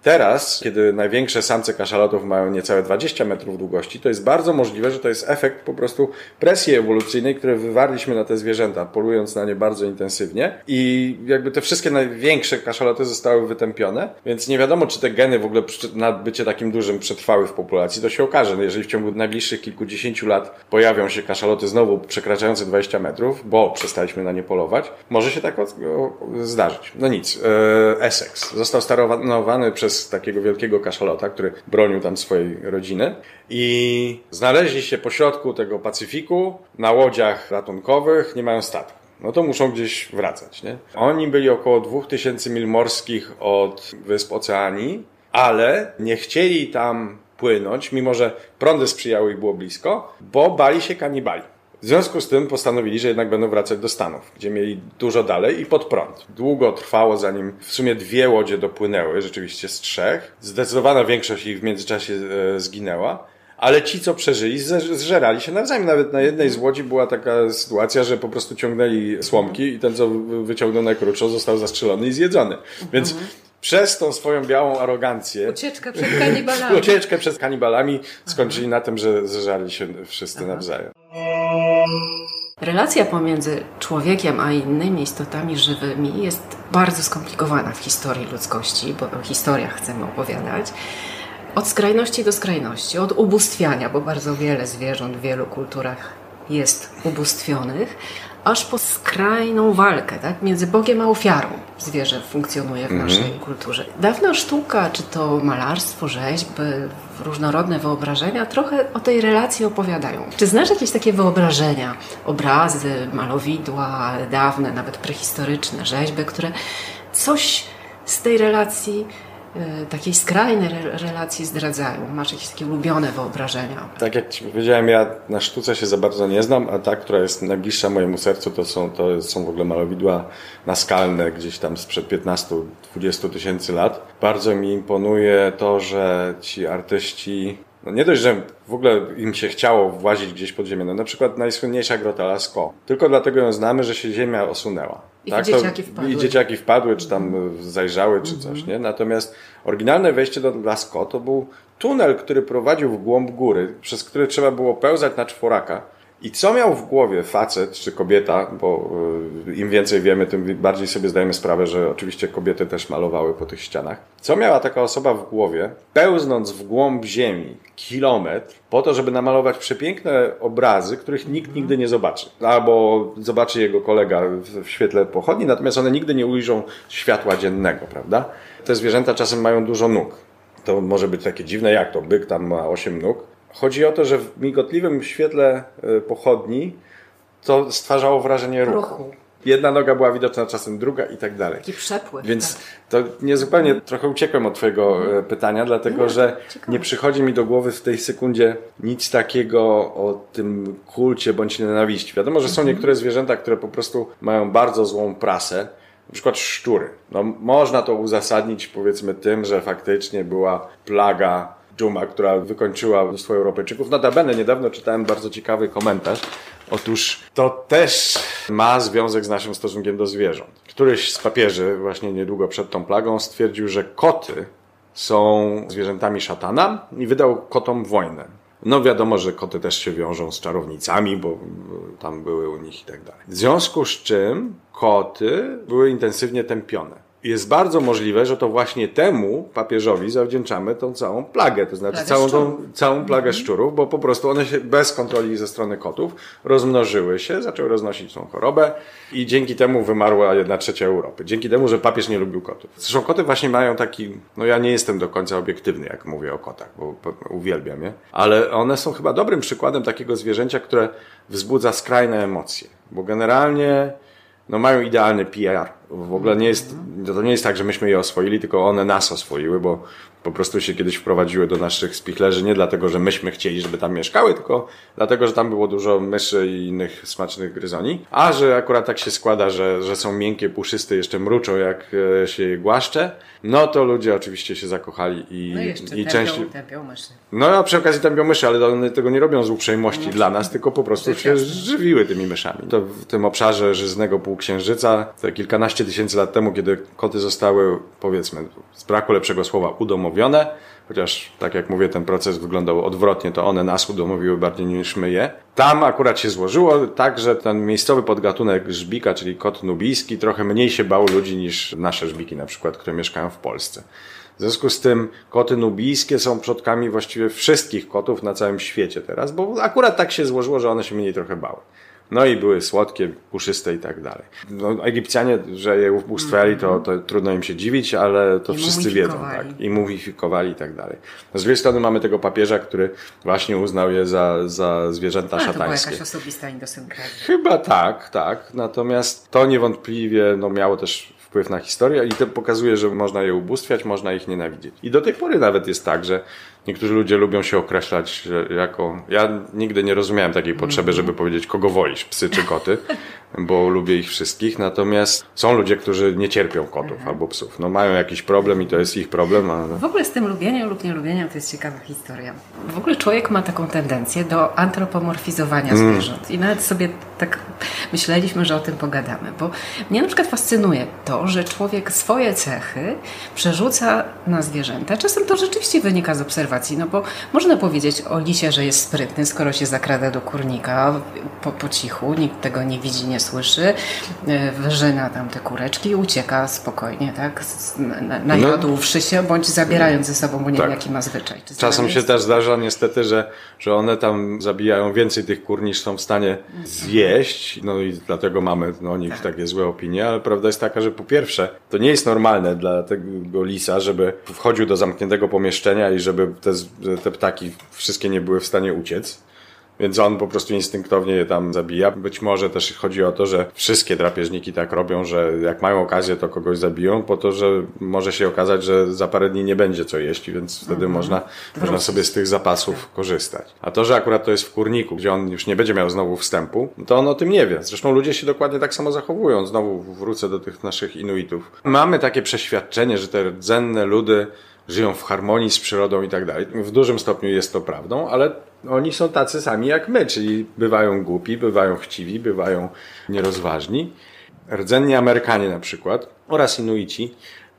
Teraz, kiedy największe samce kaszalotów mają niecałe 20 metrów długości, to jest bardzo możliwe, że to jest efekt po prostu presji ewolucyjnej, które wywarliśmy na te zwierzęta, polując na nie bardzo intensywnie. I jakby te wszystkie największe kaszaloty zostały wytępione, więc nie wiadomo, czy te geny w ogóle na bycie takim dużym przetrwały w populacji. To się okaże, no jeżeli w ciągu najbliższych kilkudziesięciu lat pojawią się kaszaloty znowu przekraczające 20 metrów, bo przestaliśmy na nie polować, może się tak zdarzyć. No nic. E, Essex został starowany przez przez takiego wielkiego kaszalota, który bronił tam swojej rodziny. I znaleźli się pośrodku tego Pacyfiku na łodziach ratunkowych, nie mają statku no to muszą gdzieś wracać. Nie? Oni byli około 2000 mil morskich od wysp Oceanii, ale nie chcieli tam płynąć, mimo że prądy sprzyjały i było blisko, bo bali się kanibali. W związku z tym postanowili, że jednak będą wracać do Stanów, gdzie mieli dużo dalej i pod prąd. Długo trwało, zanim w sumie dwie łodzie dopłynęły, rzeczywiście z trzech. Zdecydowana większość ich w międzyczasie e, zginęła. Ale ci, co przeżyli, zżerali się nawzajem. Nawet na jednej z łodzi była taka sytuacja, że po prostu ciągnęli słomki i ten, co wyciągnął najkrótszą, został zastrzelony i zjedzony. Więc mhm. przez tą swoją białą arogancję. Ucieczkę przed kanibalami. Ucieczkę przed kanibalami skończyli na tym, że zżerali się wszyscy Aha. nawzajem. Relacja pomiędzy człowiekiem a innymi istotami żywymi jest bardzo skomplikowana w historii ludzkości, bo o historiach chcemy opowiadać. Od skrajności do skrajności, od ubóstwiania, bo bardzo wiele zwierząt w wielu kulturach jest ubóstwionych, aż po skrajną walkę tak? między Bogiem a ofiarą zwierzę funkcjonuje w mhm. naszej kulturze. Dawna sztuka, czy to malarstwo, rzeźby, różnorodne wyobrażenia, trochę o tej relacji opowiadają. Czy znasz jakieś takie wyobrażenia, obrazy, malowidła dawne, nawet prehistoryczne, rzeźby, które coś z tej relacji takiej skrajnej relacji zdradzają? Masz jakieś takie ulubione wyobrażenia? Tak jak Ci powiedziałem, ja na sztuce się za bardzo nie znam, a ta, która jest najbliższa mojemu sercu, to są, to są w ogóle malowidła naskalne gdzieś tam sprzed 15-20 tysięcy lat. Bardzo mi imponuje to, że ci artyści no nie dość, że w ogóle im się chciało włazić gdzieś pod ziemię. No na przykład najsłynniejsza grota Lascaux. Tylko dlatego ją znamy, że się ziemia osunęła. I tak? dzieciaki wpadły. I dzieciaki wpadły, czy tam zajrzały, czy coś, mhm. nie? Natomiast oryginalne wejście do Lascaux to był tunel, który prowadził w głąb góry, przez który trzeba było pełzać na czworaka. I co miał w głowie facet czy kobieta, bo y, im więcej wiemy, tym bardziej sobie zdajemy sprawę, że oczywiście kobiety też malowały po tych ścianach. Co miała taka osoba w głowie, pełznąc w głąb ziemi kilometr, po to, żeby namalować przepiękne obrazy, których nikt nigdy nie zobaczy. Albo zobaczy jego kolega w świetle pochodni, natomiast one nigdy nie ujrzą światła dziennego, prawda? Te zwierzęta czasem mają dużo nóg. To może być takie dziwne, jak to byk tam ma 8 nóg, Chodzi o to, że w migotliwym świetle e, pochodni to stwarzało wrażenie ruchu. ruchu. Jedna noga była widoczna, czasem druga i tak dalej. Taki przepływ. Więc tak. to niezupełnie trochę uciekłem od Twojego e, mhm. pytania, dlatego nie, że ciekawe. nie przychodzi mi do głowy w tej sekundzie nic takiego o tym kulcie bądź nienawiści. Wiadomo, że są mhm. niektóre zwierzęta, które po prostu mają bardzo złą prasę. Na przykład szczury. No, można to uzasadnić powiedzmy tym, że faktycznie była plaga Dżuma, która wykończyła mnóstwo Europejczyków. Notabene niedawno czytałem bardzo ciekawy komentarz. Otóż to też ma związek z naszym stosunkiem do zwierząt. Któryś z papieży właśnie niedługo przed tą plagą stwierdził, że koty są zwierzętami szatana i wydał kotom wojnę. No wiadomo, że koty też się wiążą z czarownicami, bo tam były u nich i tak dalej. W związku z czym koty były intensywnie tępione. Jest bardzo możliwe, że to właśnie temu papieżowi zawdzięczamy tą całą plagę, to znaczy Plagę całą, tą, całą plagę szczurów, bo po prostu one się bez kontroli ze strony kotów rozmnożyły się, zaczęły roznosić tą chorobę i dzięki temu wymarła jedna trzecia Europy. Dzięki temu, że papież nie lubił kotów. Zresztą koty właśnie mają taki, no ja nie jestem do końca obiektywny, jak mówię o kotach, bo uwielbiam je, ale one są chyba dobrym przykładem takiego zwierzęcia, które wzbudza skrajne emocje, bo generalnie no mają idealny PR. W ogóle nie jest, to nie jest tak, że myśmy je oswoili, tylko one nas oswoiły, bo po prostu się kiedyś wprowadziły do naszych spichlerzy nie dlatego, że myśmy chcieli, żeby tam mieszkały, tylko dlatego, że tam było dużo myszy i innych smacznych gryzoni. A że akurat tak się składa, że, że są miękkie, puszyste, jeszcze mruczą jak e, się je głaszcze, no to ludzie oczywiście się zakochali i, No i jeszcze i tępią, częściej... No a przy okazji tępią myszy, ale one tego nie robią z uprzejmości dla nas, tylko po prostu To się żywiły tymi myszami. To w tym obszarze żyznego półksiężyca, te kilkanaście tysięcy lat temu, kiedy koty zostały, powiedzmy, z braku lepszego słowa, udomowione, chociaż tak jak mówię, ten proces wyglądał odwrotnie, to one nas udomowiły bardziej niż my je. Tam akurat się złożyło tak, że ten miejscowy podgatunek żbika, czyli kot nubijski, trochę mniej się bał ludzi niż nasze żbiki na przykład, które mieszkają w Polsce. W związku z tym koty nubijskie są przodkami właściwie wszystkich kotów na całym świecie teraz, bo akurat tak się złożyło, że one się mniej trochę bały. No i były słodkie, puszyste i tak dalej. No, Egipcjanie, że je ubóstwiali, to, to trudno im się dziwić, ale to I wszyscy wiedzą. Tak? I mumifikowali i tak dalej. No, z drugiej strony mamy tego papieża, który właśnie uznał je za, za zwierzęta Ale to była szatańskie. jakaś osobista idiosynkracja. Chyba tak, tak. Natomiast to niewątpliwie no, miało też wpływ na historię i to pokazuje, że można je ubóstwiać, można ich nienawidzieć. I do tej pory nawet jest tak, że niektórzy ludzie lubią się określać jako... Ja nigdy nie rozumiałem takiej potrzeby, żeby powiedzieć, kogo wolisz, psy czy koty, bo lubię ich wszystkich. Natomiast są ludzie, którzy nie cierpią kotów albo psów. No mają jakiś problem i to jest ich problem, ale... W ogóle z tym lubieniem lub nielubieniem to jest ciekawa historia. W ogóle człowiek ma taką tendencję do antropomorfizowania Mm. zwierząt. I nawet sobie tak myśleliśmy, że o tym pogadamy. Bo mnie na przykład fascynuje to, że człowiek swoje cechy przerzuca na zwierzęta. Czasem to rzeczywiście wynika z obserwacji, no bo można powiedzieć o lisie, że jest sprytny, skoro się zakrada do kurnika po, po cichu, nikt tego nie widzi, nie słyszy, e, wyrzyna tam te kureczki i ucieka spokojnie, tak? No. jadłszy się, bądź zabierając ze sobą, bo nie Tak. wiem jaki ma zwyczaj. Czasem się też zdarza niestety, że, że one tam zabijają więcej tych kur niż są w stanie zjeść, no i dlatego mamy no, o nich takie złe opinie, ale prawda jest taka, że po pierwsze, to nie jest normalne dla tego lisa, żeby wchodził do zamkniętego pomieszczenia i żeby te, te ptaki wszystkie nie były w stanie uciec. Więc on po prostu instynktownie je tam zabija. Być może też chodzi o to, że wszystkie drapieżniki tak robią, że jak mają okazję, to kogoś zabiją, po to, że może się okazać, że za parę dni nie będzie co jeść, więc wtedy można, można sobie z tych zapasów korzystać. A to, że akurat to jest w kurniku, gdzie on już nie będzie miał znowu wstępu, to on o tym nie wie. Zresztą ludzie się dokładnie tak samo zachowują. Znowu wrócę do tych naszych Inuitów. Mamy takie przeświadczenie, że te rdzenne ludy żyją w harmonii z przyrodą i tak dalej. W dużym stopniu jest to prawdą, ale oni są tacy sami jak my, czyli bywają głupi, bywają chciwi, bywają nierozważni. Rdzenni Amerykanie na przykład oraz Inuici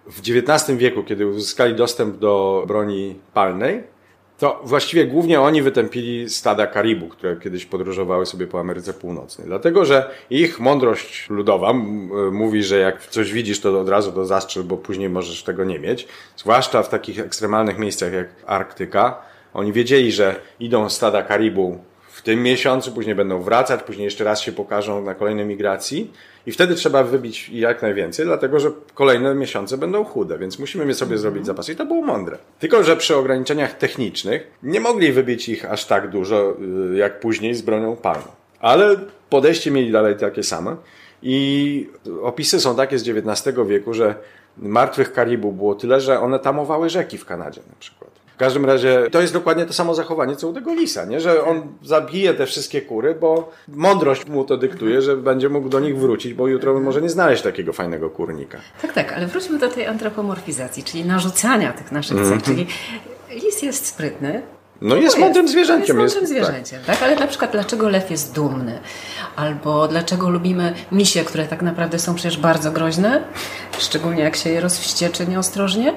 w XIX wieku, kiedy uzyskali dostęp do broni palnej, to właściwie głównie oni wytępili stada karibu, które kiedyś podróżowały sobie po Ameryce Północnej. Dlatego, że ich mądrość ludowa m- mówi, że jak coś widzisz, to od razu to zastrzel, bo później możesz tego nie mieć. Zwłaszcza w takich ekstremalnych miejscach jak Arktyka. Oni wiedzieli, że idą stada karibu w tym miesiącu, później będą wracać, później jeszcze raz się pokażą na kolejnej migracji i wtedy trzeba wybić jak najwięcej, dlatego że kolejne miesiące będą chude, więc musimy je sobie zrobić zapasy i to było mądre. Tylko, że przy ograniczeniach technicznych nie mogli wybić ich aż tak dużo, y, jak później z bronią palną. Ale podejście mieli dalej takie same i opisy są takie z XIX wieku, że martwych Karibu było tyle, że one tamowały rzeki w Kanadzie na przykład. W każdym razie to jest dokładnie to samo zachowanie, co u tego lisa, nie? że on zabije te wszystkie kury, bo mądrość mu to dyktuje, że będzie mógł do nich wrócić, bo jutro może nie znaleźć takiego fajnego kurnika. Tak, tak, ale wróćmy do tej antropomorfizacji, czyli narzucania tych naszych Mhm. cech. Czyli lis jest sprytny. No jest mądrym zwierzęciem. Jest mądrym tak. zwierzęciem, tak. Ale na przykład dlaczego lew jest dumny? Albo dlaczego lubimy misie, które tak naprawdę są przecież bardzo groźne, szczególnie jak się je rozwścieczy nieostrożnie,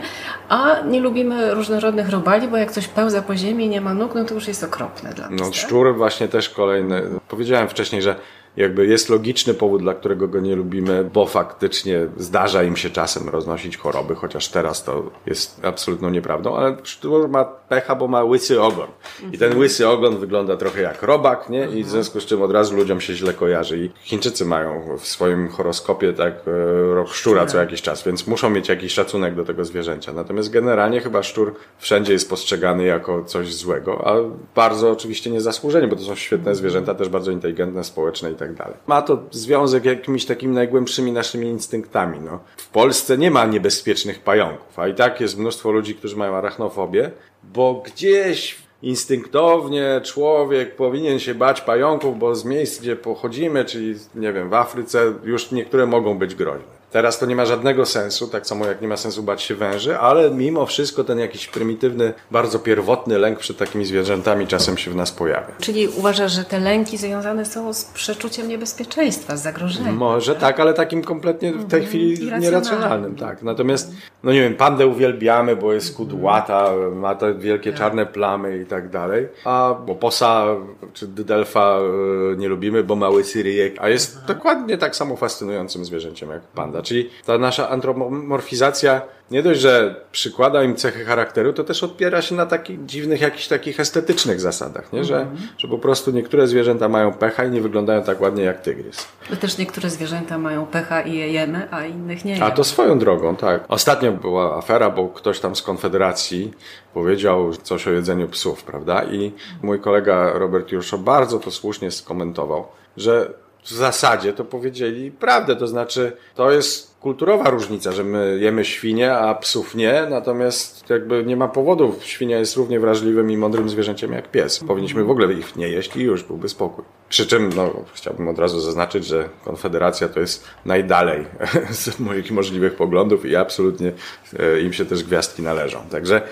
a nie lubimy różnorodnych robali, bo jak coś pełza po ziemi i nie ma nóg, no to już jest okropne dla nas. No tak? szczur właśnie też kolejny. Powiedziałem wcześniej, że jakby jest logiczny powód, dla którego go nie lubimy, bo faktycznie zdarza im się czasem roznosić choroby, chociaż teraz to jest absolutną nieprawdą, ale sztur ma pecha, bo ma łysy ogon. I ten łysy ogon wygląda trochę jak robak, nie? I w związku z czym od razu ludziom się źle kojarzy. I Chińczycy mają w swoim horoskopie tak e, rok szczura co jakiś czas, więc muszą mieć jakiś szacunek do tego zwierzęcia. Natomiast generalnie chyba szczur wszędzie jest postrzegany jako coś złego, a bardzo oczywiście niezasłużenie, bo to są świetne zwierzęta, też bardzo inteligentne, społeczne i tak dalej. Ma to związek jakimiś takimi najgłębszymi naszymi instynktami. No. W Polsce nie ma niebezpiecznych pająków, a i tak jest mnóstwo ludzi, którzy mają arachnofobię, bo gdzieś instynktownie człowiek powinien się bać pająków, bo z miejsc, gdzie pochodzimy, czyli nie wiem, w Afryce, już niektóre mogą być groźne. Teraz to nie ma żadnego sensu, tak samo jak nie ma sensu bać się węży, ale mimo wszystko ten jakiś prymitywny, bardzo pierwotny lęk przed takimi zwierzętami czasem się w nas pojawia. Czyli uważasz, że te lęki związane są z przeczuciem niebezpieczeństwa, z zagrożeniem? Może tak, tak ale takim kompletnie w tej mhm. chwili nieracjonalnym. Tak. Natomiast, no nie wiem, pandę uwielbiamy, bo jest kudłata, ma te wielkie tak. czarne plamy i tak dalej, a posa czy dydelfa e, nie lubimy, bo mały syryjek, a jest dokładnie tak samo fascynującym zwierzęciem jak panda. Czyli ta nasza antropomorfizacja nie dość, że przykłada im cechy charakteru, to też odpiera się na takich dziwnych, jakichś takich estetycznych zasadach, nie? Że, mm -hmm. że po prostu niektóre zwierzęta mają pecha i nie wyglądają tak ładnie jak tygrys. To też niektóre zwierzęta mają pecha i je jemy, a innych nie jemy. A to swoją drogą, tak. Ostatnio była afera, bo ktoś tam z Konfederacji powiedział coś o jedzeniu psów, prawda? I mój kolega Robert Juszo bardzo to słusznie skomentował, że w zasadzie to powiedzieli prawdę, to znaczy to jest kulturowa różnica, że my jemy świnie, a psów nie, natomiast jakby nie ma powodów. Świnia jest równie wrażliwym i mądrym zwierzęciem jak pies. Powinniśmy w ogóle ich nie jeść i już byłby spokój. Przy czym no, chciałbym od razu zaznaczyć, że Konfederacja to jest najdalej z moich możliwych poglądów i absolutnie e, im się też gwiazdki należą. Także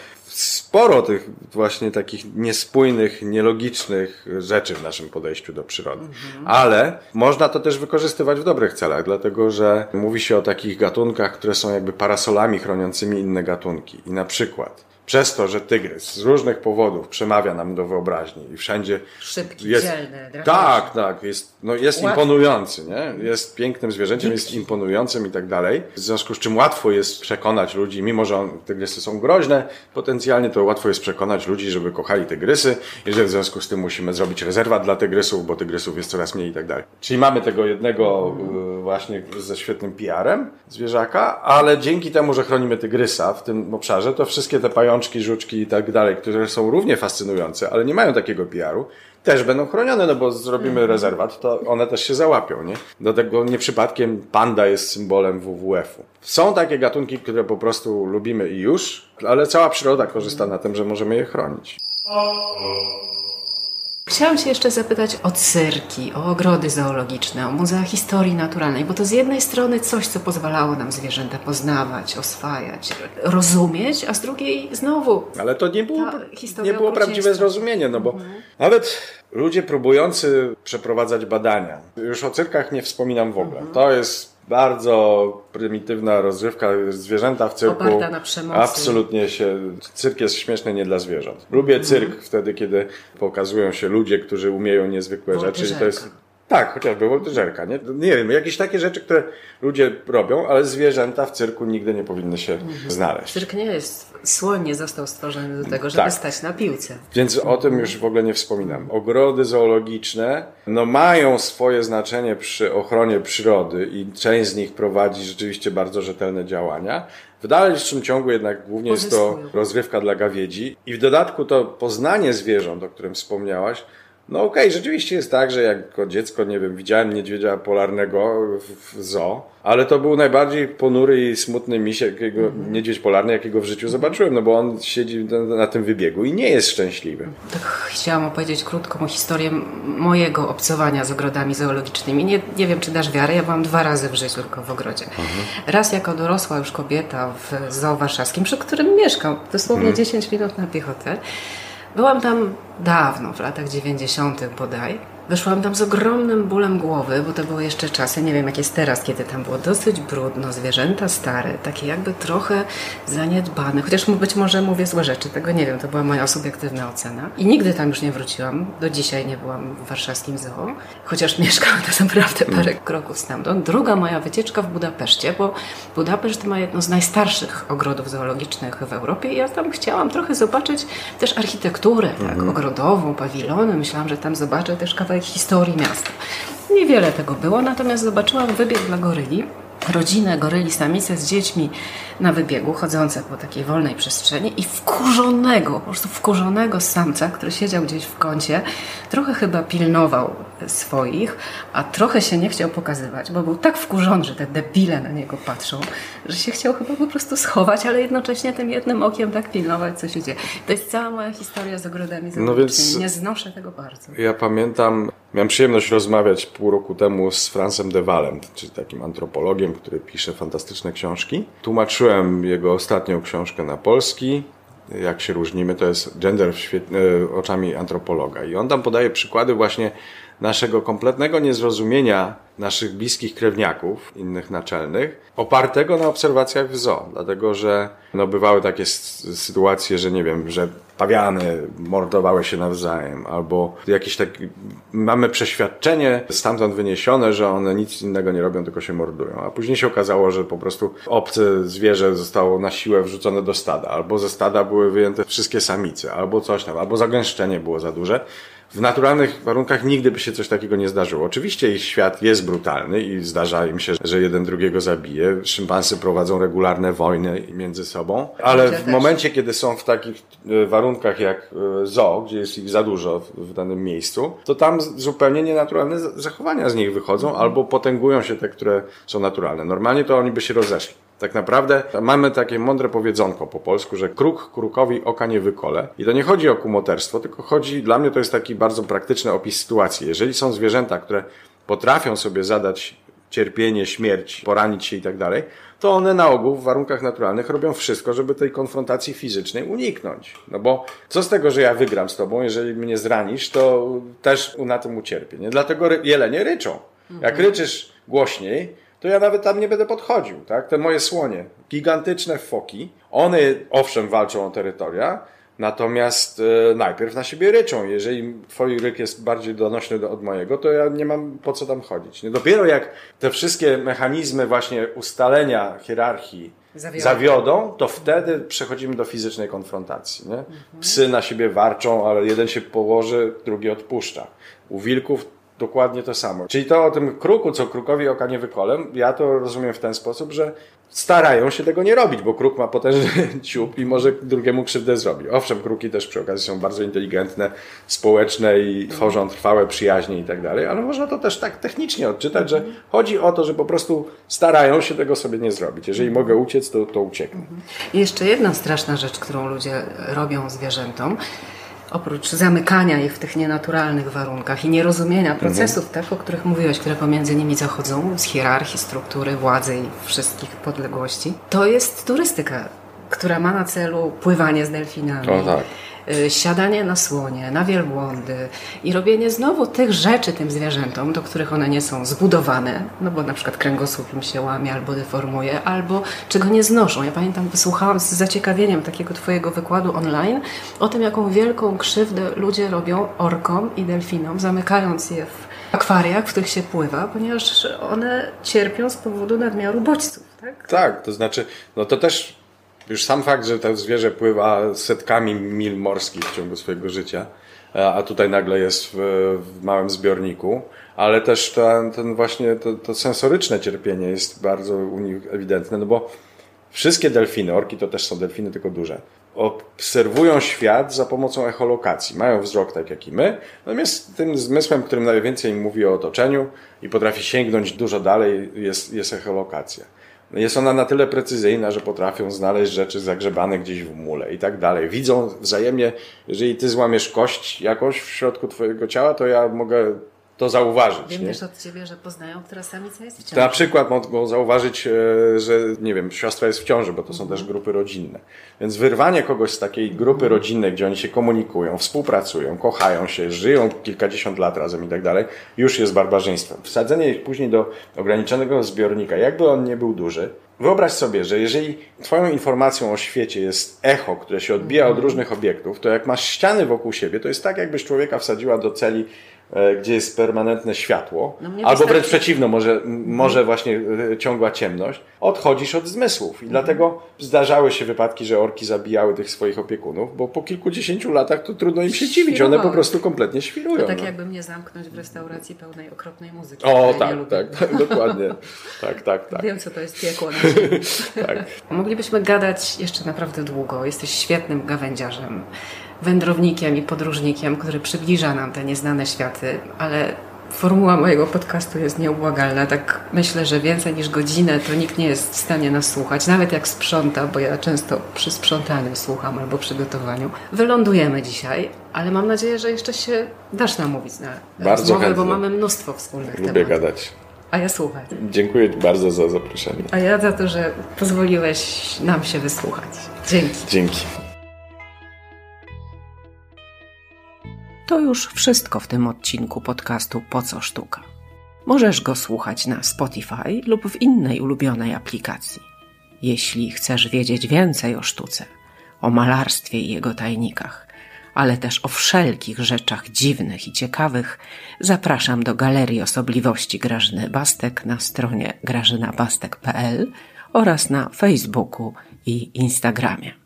sporo tych właśnie takich niespójnych, nielogicznych rzeczy w naszym podejściu do przyrody. Mhm. Ale można to też wykorzystywać w dobrych celach, dlatego że mówi się o takich gatunkach, które są jakby parasolami chroniącymi inne gatunki. I na przykład przez to, że tygrys z różnych powodów przemawia nam do wyobraźni i wszędzie Szybki, jest, dzielny, Tak, tak, jest, no jest imponujący, nie? Jest pięknym zwierzęciem, jest imponującym i tak dalej. W związku z czym łatwo jest przekonać ludzi, mimo że on, tygrysy są groźne, potencjalnie to łatwo jest przekonać ludzi, żeby kochali tygrysy i że w związku z tym musimy zrobić rezerwat dla tygrysów, bo tygrysów jest coraz mniej i tak dalej. Czyli mamy tego jednego y, właśnie ze świetnym PR-em zwierzaka, ale dzięki temu, że chronimy tygrysa w tym obszarze, to wszystkie te pająki pajączki, żuczki i tak dalej, które są równie fascynujące, ale nie mają takiego PR-u, też będą chronione, no bo zrobimy mhm. rezerwat, to one też się załapią, nie? Do tego nie przypadkiem panda jest symbolem WWF-u. Są takie gatunki, które po prostu lubimy i już, ale cała przyroda korzysta na tym, że możemy je chronić. Chciałam się jeszcze zapytać o cyrki, o ogrody zoologiczne, o muzea historii naturalnej, bo to z jednej strony coś, co pozwalało nam zwierzęta poznawać, oswajać, rozumieć, a z drugiej znowu. Ale to nie było, nie było prawdziwe zrozumienie, no bo mhm. nawet ludzie próbujący przeprowadzać badania, już o cyrkach nie wspominam w ogóle. Mhm. To jest bardzo prymitywna rozrywka, zwierzęta w cyrku. Oparta na przemocy. Absolutnie się, cyrk jest śmieszny nie dla zwierząt. Lubię mhm. cyrk mm. wtedy, kiedy pokazują się ludzie, którzy umieją niezwykłe rzeczy. To jest tak, chociażby woltyżerka, nie? Nie wiem, jakieś takie rzeczy, które ludzie robią, ale zwierzęta w cyrku nigdy nie powinny się mhm. znaleźć. Cyrk nie jest, słoń nie został stworzony do tego, żeby tak. stać na piłce. Więc o tym już w ogóle nie wspominam. Ogrody zoologiczne, no mają swoje znaczenie przy ochronie przyrody i część z nich prowadzi rzeczywiście bardzo rzetelne działania. W dalszym ciągu jednak głównie jest to rozrywka dla gawiedzi i w dodatku to poznanie zwierząt, o którym wspomniałaś, no okej, okay, rzeczywiście jest tak, że jako dziecko, nie wiem, widziałem niedźwiedzia polarnego w, zoo, ale to był najbardziej ponury i smutny miś, jakiego, mm. niedźwiedź polarny, jakiego w życiu zobaczyłem, no bo on siedzi na, na, tym wybiegu i nie jest szczęśliwy. Tak chciałam opowiedzieć krótką historię mojego obcowania z ogrodami zoologicznymi. Nie, nie wiem, czy dasz wiarę, ja byłam dwa razy w życiu tylko w ogrodzie. Mhm. Raz jako dorosła już kobieta w zoo warszawskim, przy którym mieszkam, dosłownie mhm. 10 minut na piechotę. Byłam tam dawno, w latach 90. bodaj. Wyszłam tam z ogromnym bólem głowy, bo to były jeszcze czasy, nie wiem jak jest teraz, kiedy tam było dosyć brudno, zwierzęta stare, takie jakby trochę zaniedbane. Chociaż być może mówię złe rzeczy, tego nie wiem, to była moja subiektywna ocena. I nigdy tam już nie wróciłam. Do dzisiaj nie byłam w warszawskim zoo, chociaż mieszkałam to naprawdę parę kroków stamtąd. Druga moja wycieczka w Budapeszcie, bo Budapeszt ma jedno z najstarszych ogrodów zoologicznych w Europie i ja tam chciałam trochę zobaczyć też architekturę, tak, mhm. ogrodową, pawilony. Myślałam, że tam zobaczę też kawałek historii miasta. Niewiele tego było, natomiast zobaczyłam wybieg dla goryli rodzinę goryli samice z dziećmi na wybiegu, chodzące po takiej wolnej przestrzeni i wkurzonego, po prostu wkurzonego samca, który siedział gdzieś w kącie, trochę chyba pilnował swoich, a trochę się nie chciał pokazywać, bo był tak wkurzony, że te debile na niego patrzą, że się chciał chyba po prostu schować, ale jednocześnie tym jednym okiem tak pilnować, co się dzieje. To jest cała moja historia z ogrodami no więc Nie znoszę tego bardzo. Ja pamiętam, miałem przyjemność rozmawiać pół roku temu z Francem de Walem, czyli takim antropologiem, który pisze fantastyczne książki. Tłumaczyłem jego ostatnią książkę na polski. Jak się różnimy, to jest gender e, oczami antropologa. I on tam podaje przykłady właśnie naszego kompletnego niezrozumienia naszych bliskich krewniaków, innych naczelnych, opartego na obserwacjach w zoo. Dlatego, że no, bywały takie sytuacje, że nie wiem, że pawiany mordowały się nawzajem, albo jakieś tak, mamy przeświadczenie stamtąd wyniesione, że one nic innego nie robią, tylko się mordują. A później się okazało, że po prostu obce zwierzę zostało na siłę wrzucone do stada, albo ze stada były wyjęte wszystkie samice, albo coś tam, albo zagęszczenie było za duże. W naturalnych warunkach nigdy by się coś takiego nie zdarzyło. Oczywiście ich świat jest brutalny i zdarza im się, że jeden drugiego zabije. Szympansy prowadzą regularne wojny między sobą, ale w momencie, kiedy są w takich e, warunkach jak e, zoo, gdzie jest ich za dużo w danym miejscu, to tam zupełnie nienaturalne zachowania z nich wychodzą albo potęgują się te, które są naturalne. Normalnie to oni by się rozeszli. Tak naprawdę mamy takie mądre powiedzonko po polsku, że kruk krukowi oka nie wykole. I to nie chodzi o kumoterstwo, tylko chodzi, dla mnie to jest taki bardzo praktyczny opis sytuacji. Jeżeli są zwierzęta, które potrafią sobie zadać cierpienie, śmierć, poranić się i tak dalej, to one na ogół w warunkach naturalnych robią wszystko, żeby tej konfrontacji fizycznej uniknąć. No bo co z tego, że ja wygram z tobą, jeżeli mnie zranisz, to też na tym ucierpię. Nie? Dlatego jelenie ryczą. Jak mhm. ryczysz głośniej, to ja nawet tam nie będę podchodził. Tak? Te moje słonie, gigantyczne foki, one owszem walczą o terytoria, natomiast e, najpierw na siebie ryczą. Jeżeli twój ryk jest bardziej donośny do, od mojego, to ja nie mam po co tam chodzić. Nie? Dopiero jak te wszystkie mechanizmy właśnie ustalenia hierarchii zawiodą, zawiodą to wtedy przechodzimy do fizycznej konfrontacji. Nie? Mhm. Psy na siebie warczą, ale jeden się położy, drugi odpuszcza. U wilków dokładnie to samo. Czyli to o tym kruku, co krukowi oka nie wykolem, ja to rozumiem w ten sposób, że starają się tego nie robić, bo kruk ma potężny ciup i może drugiemu krzywdę zrobi. Owszem, kruki też przy okazji są bardzo inteligentne, społeczne i tworzą trwałe przyjaźnie i tak dalej, ale można to też tak technicznie odczytać, że chodzi o to, że po prostu starają się tego sobie nie zrobić. Jeżeli mogę uciec, to, to ucieknę. I jeszcze jedna straszna rzecz, którą ludzie robią zwierzętom, oprócz zamykania ich w tych nienaturalnych warunkach i nierozumienia mhm. procesów, mhm. tak, o których mówiłeś, które pomiędzy nimi zachodzą, z hierarchii, struktury, władzy i wszystkich podległości, to jest turystyka, która ma na celu pływanie z delfinami. O, tak Y, siadanie na słonie, na wielbłądy i robienie znowu tych rzeczy tym zwierzętom, do których one nie są zbudowane, no bo na przykład kręgosłup im się łamie albo deformuje, albo czego nie znoszą. Ja pamiętam, wysłuchałam z zaciekawieniem takiego Twojego wykładu online o tym, jaką wielką krzywdę ludzie robią orkom i delfinom, zamykając je w akwariach, w których się pływa, ponieważ one cierpią z powodu nadmiaru bodźców. Tak, tak to znaczy, no to też już sam fakt, że to zwierzę pływa setkami mil morskich w ciągu swojego życia, a tutaj nagle jest w, w małym zbiorniku, ale też ten, ten właśnie to, to, sensoryczne cierpienie jest bardzo u nich ewidentne, no bo wszystkie delfiny, orki to też są delfiny, tylko duże, obserwują świat za pomocą echolokacji. Mają wzrok tak jak i my, natomiast tym zmysłem, którym najwięcej mówi o otoczeniu i potrafi sięgnąć dużo dalej, jest, jest echolokacja. Jest ona na tyle precyzyjna, że potrafią znaleźć rzeczy zagrzebane gdzieś w mule i tak dalej. Widzą wzajemnie, jeżeli ty złamiesz kość jakoś w środku twojego ciała, to ja mogę to zauważyć. Wiem nie? też od Ciebie, że poznają, która samica jest w ciąży. To na przykład mogą zauważyć, e, że nie wiem, siostra jest w ciąży, bo to są też grupy rodzinne. Więc wyrwanie kogoś z takiej grupy rodzinnej, gdzie oni się komunikują, współpracują, kochają się, żyją kilkadziesiąt lat razem i tak dalej, już jest barbarzyństwem. Wsadzenie ich później do ograniczonego zbiornika, jakby on nie był duży, Wyobraź sobie, że jeżeli Twoją informacją o świecie jest echo, które się odbija od różnych obiektów, to jak masz ściany wokół siebie, to jest tak, jakbyś człowieka wsadziła do celi gdzie jest permanentne światło, no albo wystarczy... wręcz przeciwno, może, może właśnie e, ciągła ciemność, odchodzisz od zmysłów. I dlatego zdarzały się wypadki, że orki zabijały tych swoich opiekunów, bo po kilkudziesięciu latach to trudno im się dziwić. One po prostu kompletnie świrują. To tak no. jakby mnie zamknąć w restauracji pełnej okropnej muzyki. O, tak, tak, tak, dokładnie. Tak, tak, tak. Wiem, co to jest piekło. tak. Moglibyśmy gadać jeszcze naprawdę długo. Jesteś świetnym gawędziarzem wędrownikiem i podróżnikiem, który przybliża nam te nieznane światy, ale formuła mojego podcastu jest nieubłagalna. Tak myślę, że więcej niż godzinę to nikt nie jest w stanie nas słuchać, nawet jak sprząta, bo ja często przy sprzątaniu słucham albo przygotowaniu. Wylądujemy dzisiaj, ale mam nadzieję, że jeszcze się dasz namówić na bardzo rozmowę, chętnie. bo mamy mnóstwo wspólnych Lubię tematów. gadać. A ja słucham. Dziękuję bardzo za zaproszenie. A ja za to, że pozwoliłeś nam się wysłuchać. Dzięki. Dzięki. To już wszystko w tym odcinku podcastu Po co sztuka. Możesz go słuchać na Spotify lub w innej ulubionej aplikacji. Jeśli chcesz wiedzieć więcej o sztuce, o malarstwie i jego tajnikach, ale też o wszelkich rzeczach dziwnych i ciekawych, zapraszam do Galerii Osobliwości Grażyny Bastek na stronie grażynabastek.pl oraz na Facebooku i Instagramie.